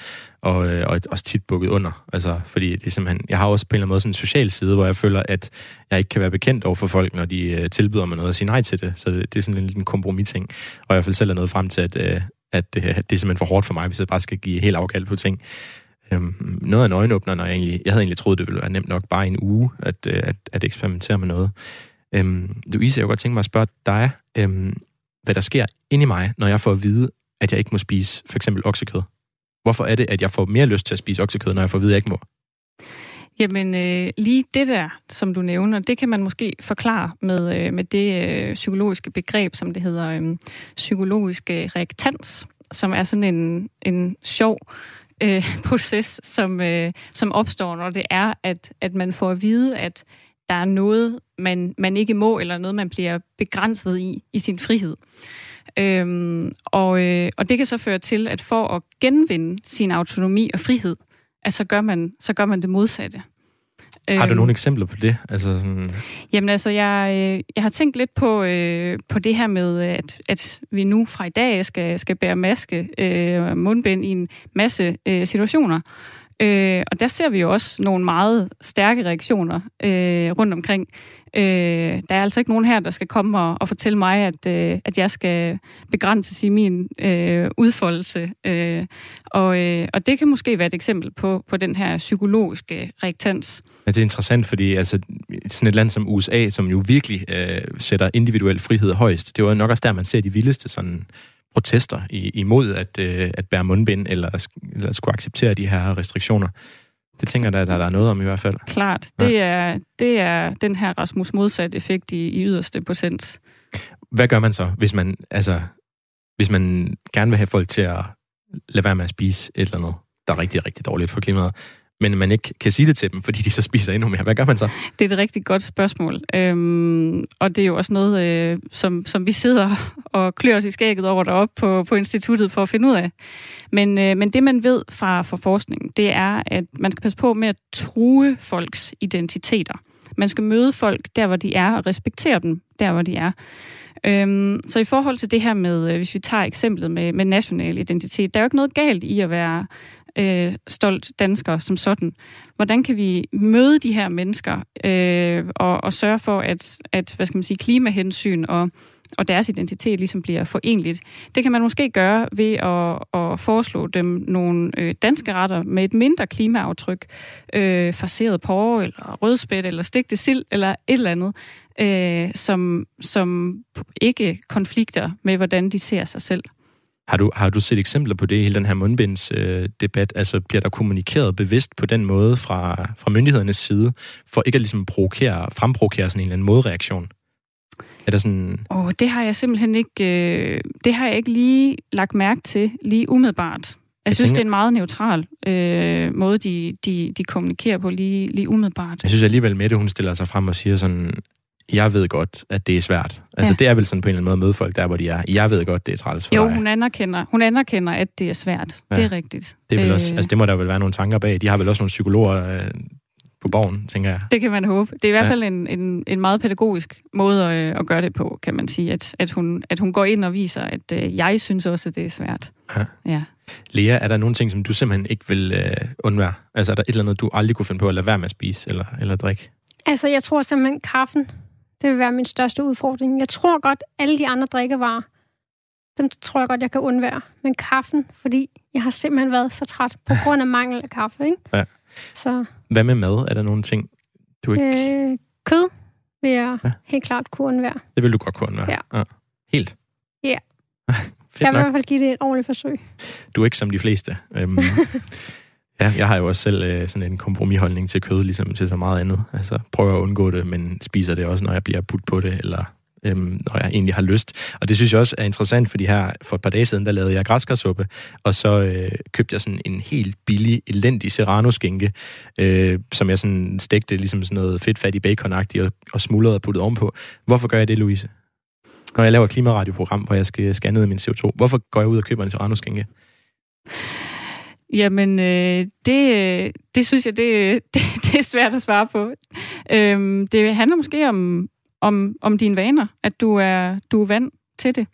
og, øh, og også tit bukket under. Altså, fordi det er simpelthen, jeg har også på en eller anden måde sådan en social side, hvor jeg føler, at jeg ikke kan være bekendt over for folk, når de øh, tilbyder mig noget og sige nej til det. Så det, det er sådan en lille kompromis-ting. Og jeg i hvert fald selv er nået frem til, at, øh, at, øh, det er simpelthen for hårdt for mig, hvis jeg bare skal give helt afkald på ting. Øhm, noget af en øjenåbner, når jeg egentlig, jeg havde egentlig troet, det ville være nemt nok bare en uge at, øh, at, at eksperimentere med noget. Øhm, Louise, jeg kunne godt tænke mig at spørge dig, øhm, hvad der sker inde i mig, når jeg får at vide, at jeg ikke må spise for eksempel oksekød. Hvorfor er det, at jeg får mere lyst til at spise oksekød, når jeg får at vide, at jeg ikke må? Jamen, øh, lige det der, som du nævner, det kan man måske forklare med, øh, med det øh, psykologiske begreb, som det hedder øh, psykologisk øh, reaktans, som er sådan en, en sjov øh, proces, som, øh, som opstår, når det er, at, at man får at vide, at der er noget, man, man ikke må, eller noget, man bliver begrænset i, i sin frihed. Øhm, og, øh, og det kan så føre til, at for at genvinde sin autonomi og frihed, at så gør man, så gør man det modsatte. Har du Øhm, nogle eksempler på det? Altså sådan, Jamen altså, jeg, øh, jeg har tænkt lidt på, øh, på det her med, at, at vi nu fra i dag skal, skal bære maske, øh, mundbind i en masse øh, situationer. Øh, og der ser vi jo også nogle meget stærke reaktioner øh, rundt omkring. Øh, der er altså ikke nogen her, der skal komme og, og fortælle mig, at, øh, at jeg skal begrænses i min øh, udfoldelse. Øh, og, øh, og det kan måske være et eksempel på, på den her psykologiske reaktans. Ja, det er interessant, fordi altså, sådan et land som USA, som jo virkelig øh, sætter individuel frihed højst, det var nok også der, man ser de vildeste sådan, protester i, imod at, øh, at bære mundbind eller, eller skulle acceptere de her restriktioner. Det tænker jeg at der er noget om i hvert fald. Klart. Det er, det er den her Rasmus modsat effekt i, i yderste procent. Hvad gør man så, hvis man, altså, hvis man gerne vil have folk til at lade være med at spise et eller andet, der er rigtig, rigtig dårligt for klimaet, men man ikke kan sige det til dem, fordi de så spiser endnu mere. Hvad gør man så? Det er et rigtig godt spørgsmål. Øhm, og det er jo også noget, øh, som, som vi sidder og klør os i skægget over deroppe på, på instituttet for at finde ud af. Men, øh, men det, man ved fra, fra forskningen, det er, at man skal passe på med at true folks identiteter. Man skal møde folk der, hvor de er, og respektere dem der, hvor de er. Øhm, så i forhold til det her med, øh, hvis vi tager eksemplet med, med national identitet, der er jo ikke noget galt i at være øh, stolt dansker som sådan. Hvordan kan vi møde de her mennesker øh, og, og sørge for, at, at hvad skal man sige, klimahensyn og, og deres identitet ligesom bliver forenligt. Det kan man måske gøre ved at, at foreslå dem nogle øh, danske retter med et mindre klimaaftryk, øh, farseret porre, eller rødspæt, eller stegte sild, eller et eller andet, øh, som, som ikke konflikter med, hvordan de ser sig selv. Har du, har du set eksempler på det i hele den her mundbindsdebat? Øh, debat? altså bliver der kommunikeret bevidst på den måde fra, fra myndighedernes side, for ikke at ligesom provokere, fremprovokere sådan en eller anden modreaktion? Er der sådan... Oh, det har jeg simpelthen ikke, øh, det har jeg ikke lige lagt mærke til lige umiddelbart. Jeg, jeg synes, tænker... det er en meget neutral øh, måde, de, de, de kommunikerer på lige, lige umiddelbart. Jeg synes alligevel, Mette, hun stiller sig frem og siger sådan, jeg ved godt, at det er svært. Altså, ja. det er vel sådan på en eller anden måde at møde folk der, hvor de er. Jeg ved godt, det er træls for Jo, dig. hun anerkender, hun anerkender, at det er svært. Ja. Det er rigtigt. Det, er vel også, altså, det må der vel være nogle tanker bag. De har vel også nogle psykologer øh, på borgen, tænker jeg. Det kan man håbe. Det er i hvert fald ja. en, en, en meget pædagogisk måde at, at gøre det på, kan man sige. At, at, hun, at hun går ind og viser, at øh, jeg synes også, at det er svært. Ja. ja. Lea, er der nogle ting, som du simpelthen ikke vil øh, undvære? Altså er der et eller andet, du aldrig kunne finde på at lade være med at spise eller, eller drikke? Altså, jeg tror simpelthen, kaffen, det vil være min største udfordring. Jeg tror godt, alle de andre drikkevarer, dem tror jeg godt, jeg kan undvære. Men kaffen, fordi jeg har simpelthen været så træt på grund af mangel af kaffe, ikke? Ja. Så, Hvad med mad? Er der nogle ting, du ikke... øh, kød vil jeg ja. helt klart kunne undvære. Det vil du godt kunne undvære? Ja. ja. Helt? Ja. Jeg vil i hvert fald give det et ordentligt forsøg. Du er ikke som de fleste. Øhm, ja, jeg har jo også selv øh, sådan en kompromisholdning til kød, ligesom til så meget andet. Altså, prøver at undgå det, men spiser det også, når jeg bliver putt på det, eller øhm, når jeg egentlig har lyst. Og det synes jeg også er interessant, fordi her for et par dage siden, der lavede jeg græskarsuppe, og så øh, købte jeg sådan en helt billig, elendig serrano-skinke, øh, som jeg sådan stegte ligesom sådan noget fedtfattig bacon og, og smuldrede og puttede ovenpå. Hvorfor gør jeg det, Louise? Når jeg laver et klimaradioprogram, hvor jeg skal scanne ned min CO2, hvorfor går jeg ud og køber en serrano-skinke? Jamen, øh, det, øh, det synes jeg, det, øh, det, det er svært at svare på. Øhm, det handler måske om, om, om dine vaner, at du er, du er vant til det.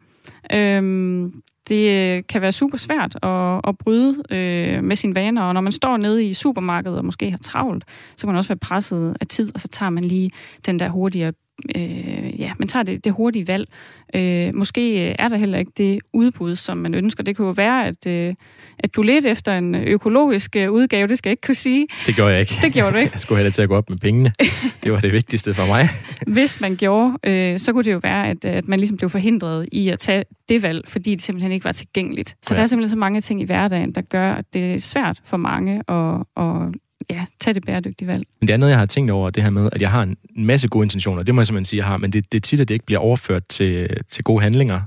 Øhm, det øh, kan være super svært at, at bryde øh, med sine vaner, og når man står nede i supermarkedet og måske har travlt, så kan man også være presset af tid, og så tager man lige den der hurtigere øh, ja, man tager det, det hurtige valg. Øh, måske er der heller ikke det udbud, som man ønsker. Det kunne jo være, at, øh, at du lidt efter en økologisk øh, udgave, det skal jeg ikke kunne sige. Det gjorde jeg ikke. Det gjorde du ikke. Jeg skulle heller til at gå op med pengene. Det var det vigtigste for mig. Hvis man gjorde, øh, så kunne det jo være, at, at man ligesom blev forhindret i at tage det valg, fordi det simpelthen ikke var tilgængeligt. Så ja. der er simpelthen så mange ting i hverdagen, der gør, at det er svært for mange at, at ja, tage det bæredygtige valg. Men det andet, jeg har tænkt over, det her med, at jeg har en masse gode intentioner. Det må jeg simpelthen sige, jeg har. Men det, det er tit, at det ikke bliver overført til, til gode handlinger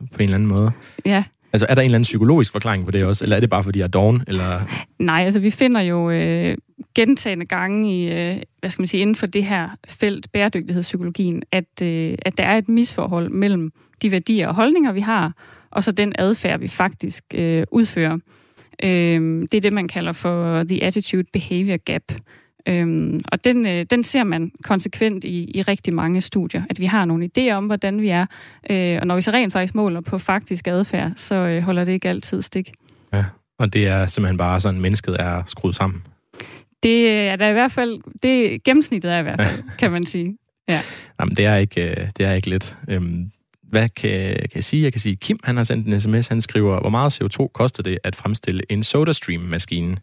på en eller anden måde. Ja. Altså, er der en eller anden psykologisk forklaring på det også? Eller er det bare, fordi jeg er doven? Eller... Nej, altså vi finder jo øh, gentagende gange i, øh, hvad skal man sige, inden for det her felt, bæredygtighedspsykologien, at, øh, at der er et misforhold mellem de værdier og holdninger, vi har, og så den adfærd, vi faktisk øh, udfører. Øh, det er det, man kalder for the attitude behavior gap. Øhm, og den, øh, den ser man konsekvent i, i rigtig mange studier, at vi har nogle idéer om, hvordan vi er, øh, og når vi så rent faktisk måler på faktisk adfærd, så øh, holder det ikke altid stik. Ja, og det er simpelthen bare sådan, mennesket er skruet sammen. Det er der i hvert fald, det gennemsnittet er i hvert fald, kan man sige. Ja. Jamen, det er ikke, øh, det er ikke let. Øhm, hvad kan, kan jeg sige? Jeg kan sige, Kim han har sendt en sms, han skriver, hvor meget CO2 koster det at fremstille en SodaStream-maskine?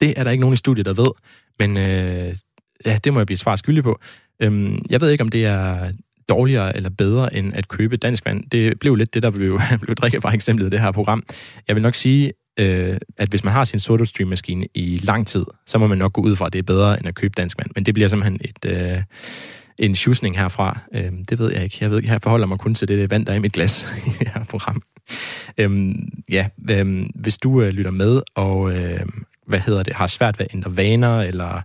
Det er der ikke nogen i studiet, der ved, men øh, ja, det må jeg blive svar skyldig på. Øhm, jeg ved ikke, om det er dårligere eller bedre end at købe dansk vand. Det blev lidt det, der blev, blev drikket fra eksemplet i det her program. Jeg vil nok sige, øh, at hvis man har sin SodaStream-maskine i lang tid, så må man nok gå ud fra, at det er bedre end at købe dansk vand. Men det bliver simpelthen et... Øh, en tjusning herfra. Øhm, det ved jeg ikke. Jeg ved jeg forholder mig kun til det vand, der er i mit glas i det her program. Øhm, ja, øhm, hvis du øh, lytter med og øh, hvad hedder det, har svært ved at ændre vaner, eller,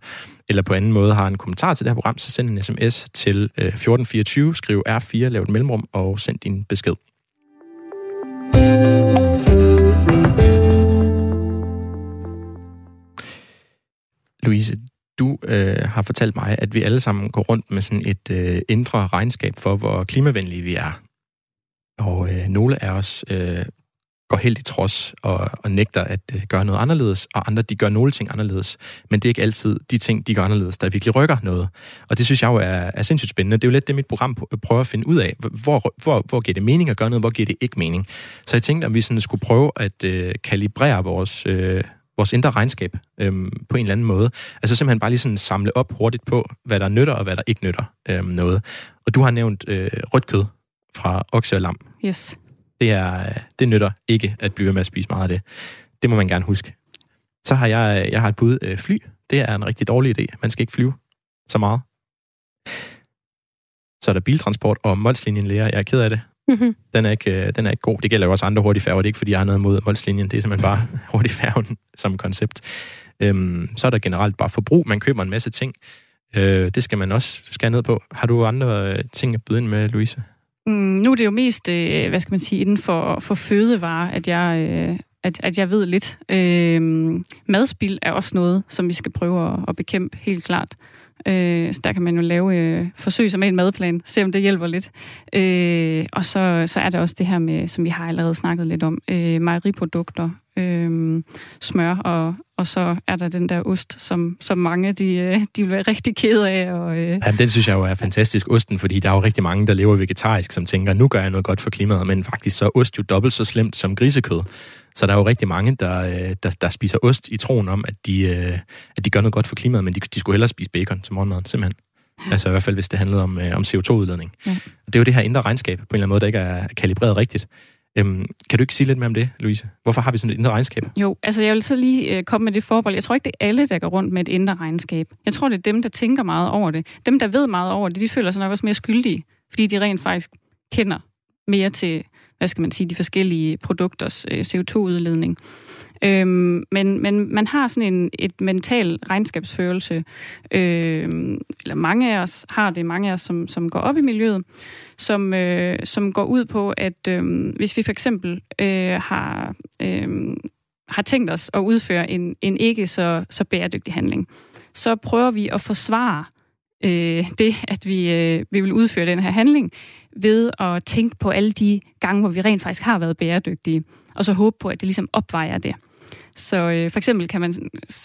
eller på anden måde har en kommentar til det her program, så send en sms til øh, 1424, skriv R4, lav et mellemrum og send din besked. Louise, du øh, har fortalt mig, at vi alle sammen går rundt med sådan et øh, indre regnskab for, hvor klimavenlige vi er. Og øh, nogle af os øh, går helt i trods og, og nægter at øh, gøre noget anderledes, og andre de gør nogle ting anderledes. Men det er ikke altid de ting, de gør anderledes, der virkelig rykker noget. Og det synes jeg jo er, er sindssygt spændende. Det er jo lidt det, mit program prøver at finde ud af. Hvor, hvor, hvor giver det mening at gøre noget, hvor giver det ikke mening? Så jeg tænkte, om vi sådan skulle prøve at øh, kalibrere vores... Øh, vores indre regnskab øhm, på en eller anden måde. Altså simpelthen bare lige sådan samle op hurtigt på, hvad der nytter og hvad der ikke nytter øhm, noget. Og du har nævnt øh, rødt kød fra okse og lam. Yes. Det, er, det nytter ikke at blive ved med at spise meget af det. Det må man gerne huske. Så har jeg, jeg har et bud øh, fly. Det er en rigtig dårlig idé. Man skal ikke flyve så meget. Så er der biltransport og Molslinjen lærer. Jeg er ked af det. Mm-hmm. Den, er ikke, den er ikke god. Det gælder jo også andre hurtige færger. Det er ikke, fordi jeg har noget imod Molslinjen. Det er simpelthen bare hurtig færgen som koncept. Øhm, så er der generelt bare forbrug. Man køber en masse ting. Øh, det skal man også skære ned på. Har du andre øh, ting at byde ind med, Louise? Mm, nu er det jo mest, øh, hvad skal man sige, inden for, for fødevare, at jeg, øh, at, at jeg ved lidt. Øh, madspil er også noget, som vi skal prøve at, at bekæmpe, helt klart. Øh, så der kan man jo lave øh, forsøg som en madplan, se om det hjælper lidt. Øh, og så, så er der også det her med, som vi har allerede snakket lidt om, øh, mejeriprodukter, øh, smør, og, og så er der den der ost, som, som mange de, øh, de vil være rigtig kede af. Og, øh. Jamen, den synes jeg jo er fantastisk, osten, fordi der er jo rigtig mange, der lever vegetarisk, som tænker, nu gør jeg noget godt for klimaet, men faktisk så er ost jo dobbelt så slemt som grisekød. Så der er jo rigtig mange, der, øh, der, der spiser ost i troen om, at de, øh, at de gør noget godt for klimaet, men de, de skulle hellere spise bacon til morgenmaden, simpelthen. Ja. Altså i hvert fald, hvis det handlede om, om CO2-udledning. Ja. Det er jo det her indre regnskab, på en eller anden måde, der ikke er kalibreret rigtigt. Øhm, kan du ikke sige lidt mere om det, Louise? Hvorfor har vi sådan et indre regnskab? Jo, altså jeg vil så lige øh, komme med det forbehold. Jeg tror ikke, det er alle, der går rundt med et indre regnskab. Jeg tror, det er dem, der tænker meget over det. Dem, der ved meget over det, de føler sig nok også mere skyldige, fordi de rent faktisk kender mere til, hvad skal man sige, de forskellige produkters øh, CO2-udledning. Øhm, men, men man har sådan en et mental regnskabsførelse, øhm, eller mange af os har det, mange af os, som, som går op i miljøet, som, øh, som går ud på, at øh, hvis vi for eksempel øh, har, øh, har tænkt os at udføre en, en ikke så, så bæredygtig handling, så prøver vi at forsvare øh, det, at vi, øh, vi vil udføre den her handling, ved at tænke på alle de gange, hvor vi rent faktisk har været bæredygtige, og så håbe på, at det ligesom opvejer det. Så øh, for eksempel kan man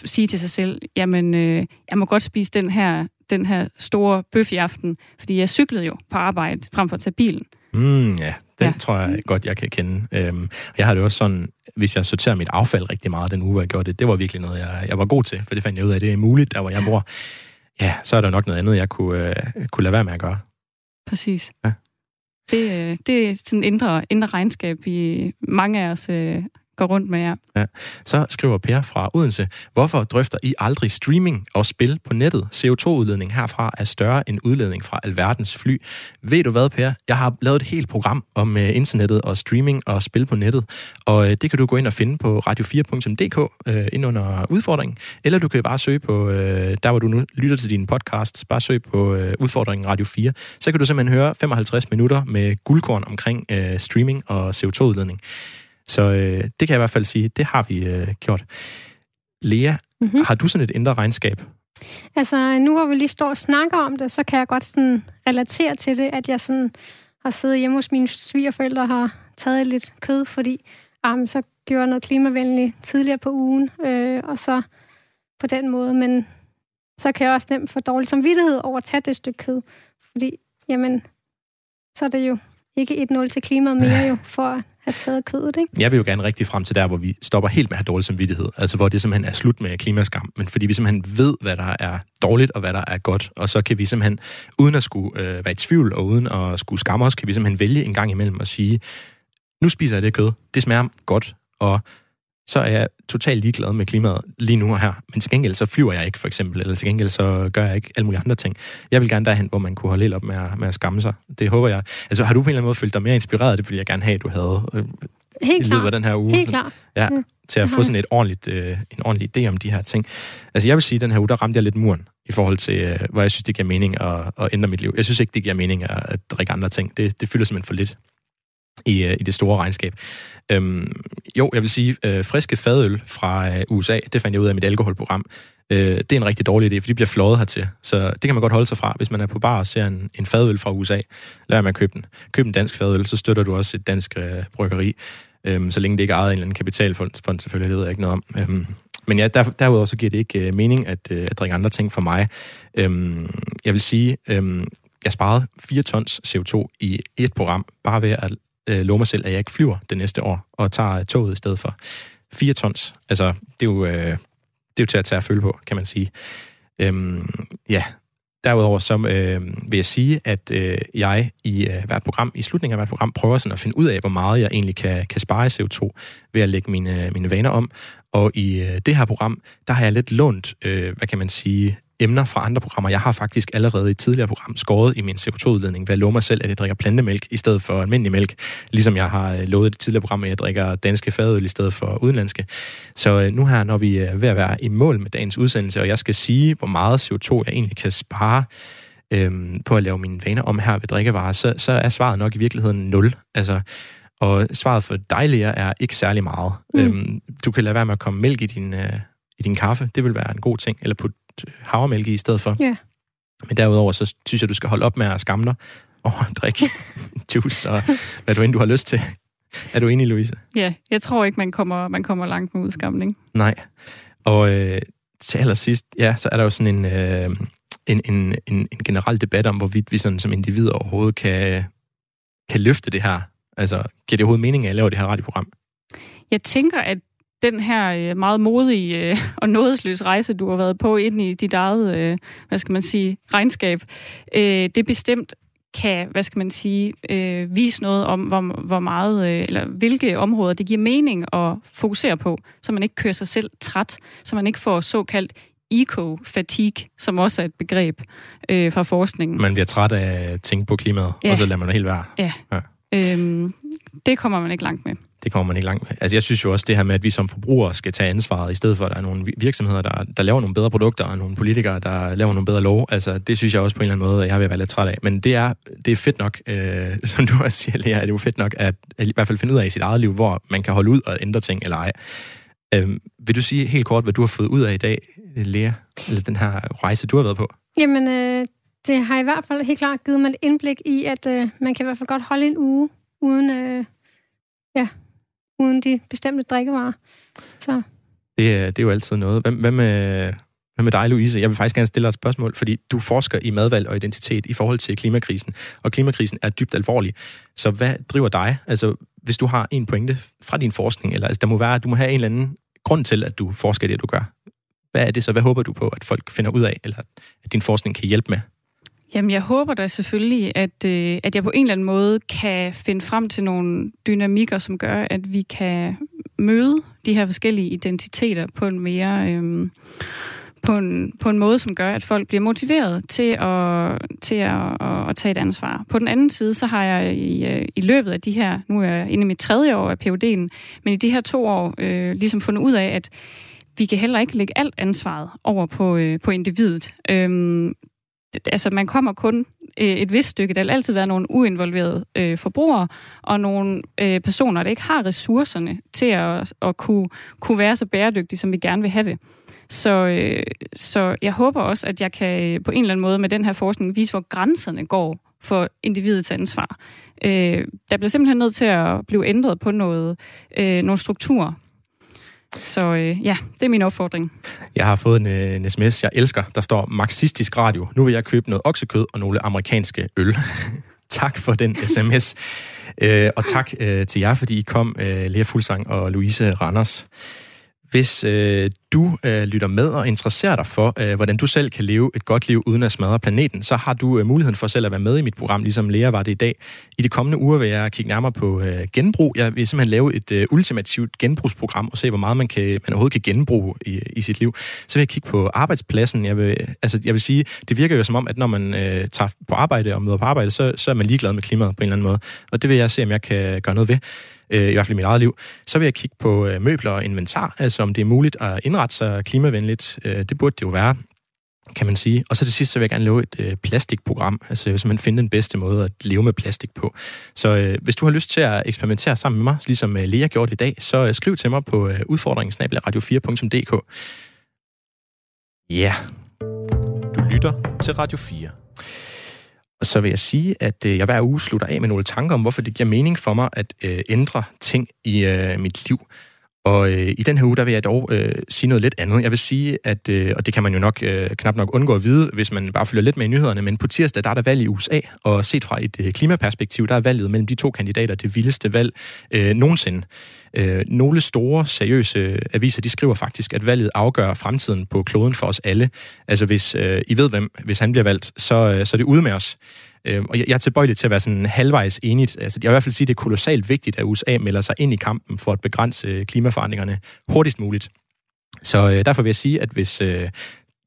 sige til sig selv, jamen, øh, jeg må godt spise den her, den her store bøf i aften, fordi jeg cyklede jo på arbejde frem for at tage bilen. Mm, ja, den ja. tror jeg godt, jeg kan kende. Øhm, jeg har det også sådan, hvis jeg sorterer mit affald rigtig meget den uge, hvor jeg gjorde det, det var virkelig noget, jeg, jeg var god til, for det fandt jeg ud af, at det er muligt, der hvor jeg bor. Ja, så er der nok noget andet, jeg kunne, øh, kunne lade være med at gøre. Præcis. Ja. Det, øh, det er sådan et indre, indre regnskab, vi mange af os øh, går rundt med jer. Ja. Så skriver Per fra Odense, hvorfor drøfter I aldrig streaming og spil på nettet? CO2-udledning herfra er større end udledning fra alverdens fly. Ved du hvad, Per? Jeg har lavet et helt program om uh, internettet og streaming og spil på nettet, og uh, det kan du gå ind og finde på radio4.dk uh, øh, ind under udfordringen, eller du kan bare søge på, uh, der hvor du nu lytter til din podcast, bare søg på uh, udfordringen Radio 4, så kan du simpelthen høre 55 minutter med guldkorn omkring uh, streaming og CO2-udledning. Så øh, det kan jeg i hvert fald sige, det har vi øh, gjort. Lea, mm-hmm. har du sådan et indre regnskab? Altså, nu hvor vi lige står og snakker om det, så kan jeg godt sådan relatere til det, at jeg sådan har siddet hjemme hos mine svigerforældre og har taget lidt kød, fordi um, så gjorde jeg noget klimavenligt tidligere på ugen, øh, og så på den måde. Men så kan jeg også nemt få dårlig samvittighed over at tage det stykke kød, fordi, jamen, så er det jo ikke 1-0 til klimaet mere jo, for have taget kødet, ikke? Jeg vil jo gerne rigtig frem til der, hvor vi stopper helt med at have dårlig samvittighed. Altså hvor det simpelthen er slut med klimaskam. Men fordi vi simpelthen ved, hvad der er dårligt og hvad der er godt. Og så kan vi simpelthen, uden at skulle øh, være i tvivl og uden at skulle skamme os, kan vi simpelthen vælge en gang imellem og sige, nu spiser jeg det kød. Det smager godt. Og så er jeg totalt ligeglad med klimaet lige nu og her. Men til gengæld så flyver jeg ikke, for eksempel, eller til gengæld så gør jeg ikke alle mulige andre ting. Jeg vil gerne derhen, hvor man kunne holde lidt op med at, med at skamme sig. Det håber jeg. Altså, har du på en eller anden måde følt dig mere inspireret? Det vil jeg gerne have, at du havde øh, Helt i løbet af den her uge. Helt klart. Ja, til at få sådan et ordentligt, øh, en ordentlig idé om de her ting. Altså, jeg vil sige, at den her uge, der ramte jeg lidt muren i forhold til, øh, hvor jeg synes, det giver mening at, at ændre mit liv. Jeg synes ikke, det giver mening at, at drikke andre ting. Det, det fylder simpelthen for lidt i, øh, i det store regnskab. Øhm, jo, jeg vil sige, øh, friske fadøl fra øh, USA, det fandt jeg ud af i mit alkoholprogram. Øh, det er en rigtig dårlig idé, for de bliver fløjet hertil. Så det kan man godt holde sig fra. Hvis man er på bar og ser en, en fadøl fra USA, lad man købe den. Køb en dansk fadøl, så støtter du også et dansk øh, bryggeri. øh, så længe det ikke er ejet en eller anden kapitalfond, selvfølgelig, det ved jeg ikke noget om. Øhm, men ja, der, derudover så giver det ikke øh, mening at, øh, at drikke andre ting for mig. Øhm, jeg vil sige, øhm, jeg sparede 4 tons CO2 i et program, bare ved at øh, love mig selv, at jeg ikke flyver det næste år, og tager toget i stedet for. 4 tons, altså det er jo, øh, det er jo til at tage at føle på, kan man sige. Øhm, ja, derudover så øh, vil jeg sige, at øh, jeg i øh, hvert program, i slutningen af hvert program, prøver sådan at finde ud af, hvor meget jeg egentlig kan, kan spare i CO2 ved at lægge mine, mine vaner om. Og i øh, det her program, der har jeg lidt lånt, øh, hvad kan man sige, emner fra andre programmer. Jeg har faktisk allerede i et tidligere program skåret i min CO2-udledning ved at love mig selv, at jeg drikker plantemælk i stedet for almindelig mælk, ligesom jeg har øh, lovet i et tidligere program, at jeg drikker danske fadøl i stedet for udenlandske. Så øh, nu her, når vi er ved at være i mål med dagens udsendelse, og jeg skal sige, hvor meget CO2 jeg egentlig kan spare, øhm, på at lave mine vaner om her ved drikkevarer, så, så er svaret nok i virkeligheden 0. Altså, Og svaret for dig, Lea, er ikke særlig meget. Mm. Øhm, du kan lade være med at komme mælk i din, øh, i din kaffe. Det vil være en god ting. Eller putte havremælk i i stedet for. Ja. Men derudover, så synes jeg, du skal holde op med at skamme dig over at drikke juice og hvad du end du har lyst til. Er du enig, Louise? Ja, jeg tror ikke, man kommer, man kommer langt med udskamning. Nej. Og øh, til allersidst, ja, så er der jo sådan en, øh, en, en, en, en generel debat om, hvorvidt vi sådan som individer overhovedet kan, kan løfte det her. Altså, giver det overhovedet mening at lave det her radioprogram? Jeg tænker, at den her øh, meget modige øh, og nådesløse rejse, du har været på ind i dit eget, øh, hvad skal man sige, regnskab, det bestemt kan, hvad skal man sige, øh, vise noget om, hvor, hvor meget, øh, eller hvilke områder det giver mening at fokusere på, så man ikke kører sig selv træt, så man ikke får såkaldt eco-fatigue, som også er et begreb øh, fra forskningen. Man bliver træt af at tænke på klimaet, ja. og så lader man det helt være. Ja. ja. Øhm, det kommer man ikke langt med. Det kommer man ikke langt med. Altså jeg synes jo også det her med, at vi som forbrugere skal tage ansvaret, i stedet for at der er nogle virksomheder, der, der laver nogle bedre produkter, og nogle politikere, der laver nogle bedre lov. Altså det synes jeg også på en eller anden måde, at jeg vil være lidt træt af. Men det er, det er fedt nok, øh, som du også siger, Lea, det er jo fedt nok at, at i hvert fald finde ud af i sit eget liv, hvor man kan holde ud og ændre ting eller ej. Øh, vil du sige helt kort, hvad du har fået ud af i dag, Lea? Eller den her rejse, du har været på? Jamen, øh, det har i hvert fald helt klart givet mig et indblik i, at øh, man kan i hvert fald godt holde en uge uden, øh, ja, uden de bestemte drikkevarer. Så. Det, det er jo altid noget. Hvad, hvad, med, øh, hvad med dig, Louise? Jeg vil faktisk gerne stille dig et spørgsmål, fordi du forsker i madvalg og identitet i forhold til klimakrisen, og klimakrisen er dybt alvorlig. Så hvad driver dig? Altså, hvis du har en pointe fra din forskning, eller altså, der må være, du må have en eller anden grund til, at du forsker det, du gør. Hvad er det så? Hvad håber du på, at folk finder ud af, eller at din forskning kan hjælpe med? Jamen, jeg håber da selvfølgelig, at, øh, at jeg på en eller anden måde kan finde frem til nogle dynamikker, som gør, at vi kan møde de her forskellige identiteter på en mere... Øh, på en, på en måde, som gør, at folk bliver motiveret til at, til at, at, at tage et ansvar. På den anden side, så har jeg i, øh, i løbet af de her, nu er jeg inde i mit tredje år af PUD'en, men i de her to år øh, ligesom fundet ud af, at vi kan heller ikke lægge alt ansvaret over på, øh, på individet. Øhm, altså man kommer kun øh, et vist stykke. Der vil altid være nogle uinvolverede øh, forbrugere, og nogle øh, personer, der ikke har ressourcerne til at, at kunne, kunne være så bæredygtige, som vi gerne vil have det. Så, øh, så jeg håber også, at jeg kan øh, på en eller anden måde med den her forskning vise, hvor grænserne går for individets ansvar. Øh, der bliver simpelthen nødt til at blive ændret på noget, øh, nogle strukturer, så øh, ja, det er min opfordring. Jeg har fået en, øh, en sms, jeg elsker. Der står marxistisk radio. Nu vil jeg købe noget oksekød og nogle amerikanske øl. tak for den sms. øh, og tak øh, til jer, fordi I kom, øh, Lea Fulsang og Louise Randers. Hvis øh, du øh, lytter med og interesserer dig for, øh, hvordan du selv kan leve et godt liv uden at smadre planeten, så har du øh, muligheden for selv at være med i mit program, ligesom Lea var det i dag. I de kommende uger vil jeg kigge nærmere på øh, genbrug. Jeg vil simpelthen lave et øh, ultimativt genbrugsprogram og se, hvor meget man, kan, man overhovedet kan genbruge i, i sit liv. Så vil jeg kigge på arbejdspladsen. Jeg vil, altså, jeg vil sige, det virker jo som om, at når man øh, tager på arbejde og møder på arbejde, så, så er man ligeglad med klimaet på en eller anden måde. Og det vil jeg se, om jeg kan gøre noget ved øh, i hvert fald i mit eget liv. Så vil jeg kigge på øh, møbler og inventar, altså om det er muligt at indrette sig klimavenligt. Øh, det burde det jo være kan man sige. Og så til sidst, så vil jeg gerne lave et øh, plastikprogram, altså hvis man finder den bedste måde at leve med plastik på. Så øh, hvis du har lyst til at eksperimentere sammen med mig, ligesom øh, Lea gjorde i dag, så øh, skriv til mig på øh, udfordringen-radio4.dk. Ja, yeah. du lytter til Radio 4. Og så vil jeg sige, at øh, jeg hver uge slutter af med nogle tanker om, hvorfor det giver mening for mig at øh, ændre ting i øh, mit liv. Og øh, i den her uge, der vil jeg dog øh, sige noget lidt andet. Jeg vil sige, at, øh, og det kan man jo nok øh, knap nok undgå at vide, hvis man bare følger lidt med i nyhederne, men på tirsdag, der er der valg i USA, og set fra et øh, klimaperspektiv, der er valget mellem de to kandidater det vildeste valg øh, nogensinde. Øh, nogle store, seriøse øh, aviser, de skriver faktisk, at valget afgør fremtiden på kloden for os alle. Altså hvis øh, I ved hvem, hvis han bliver valgt, så, øh, så er det ude med os. Øh, og jeg er tilbøjelig til at være sådan halvvejs enigt. Altså, jeg vil i hvert fald sige, at det er kolossalt vigtigt, at USA melder sig ind i kampen for at begrænse øh, klimaforandringerne hurtigst muligt. Så øh, derfor vil jeg sige, at hvis øh,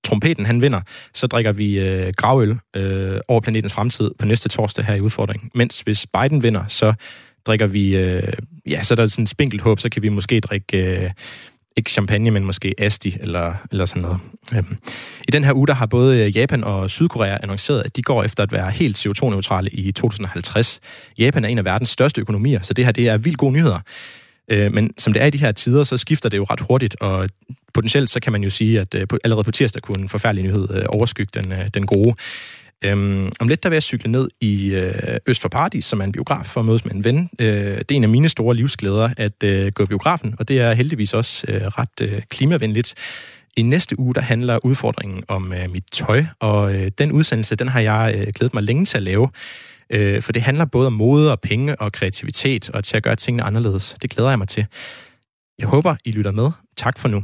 trompeten han vinder, så drikker vi øh, gravøl øh, over planetens fremtid på næste torsdag her i udfordringen. Mens hvis Biden vinder, så drikker vi, øh, ja, så er der sådan et spinkelt håb, så kan vi måske drikke øh, ikke champagne, men måske Asti eller, eller sådan noget. Øhm, I den her uge, der har både øh, Japan og Sydkorea annonceret, at de går efter at være helt CO2-neutrale i 2050. Japan er en af verdens største økonomier, så det her det er vildt gode nyheder. Øh, men som det er i de her tider, så skifter det jo ret hurtigt, og potentielt så kan man jo sige, at øh, allerede på tirsdag kunne en forfærdelig nyhed øh, overskygge den, øh, den gode. Øhm, om lidt der vil jeg cykle ned i øh, Øst for Paradis, som er en biograf for at mødes med en ven. Øh, det er en af mine store livsglæder at øh, gå i biografen, og det er heldigvis også øh, ret øh, klimavenligt. I næste uge, der handler udfordringen om øh, mit tøj, og øh, den udsendelse, den har jeg øh, glædet mig længe til at lave. Øh, for det handler både om mode og penge og kreativitet, og til at gøre tingene anderledes. Det glæder jeg mig til. Jeg håber, I lytter med. Tak for nu.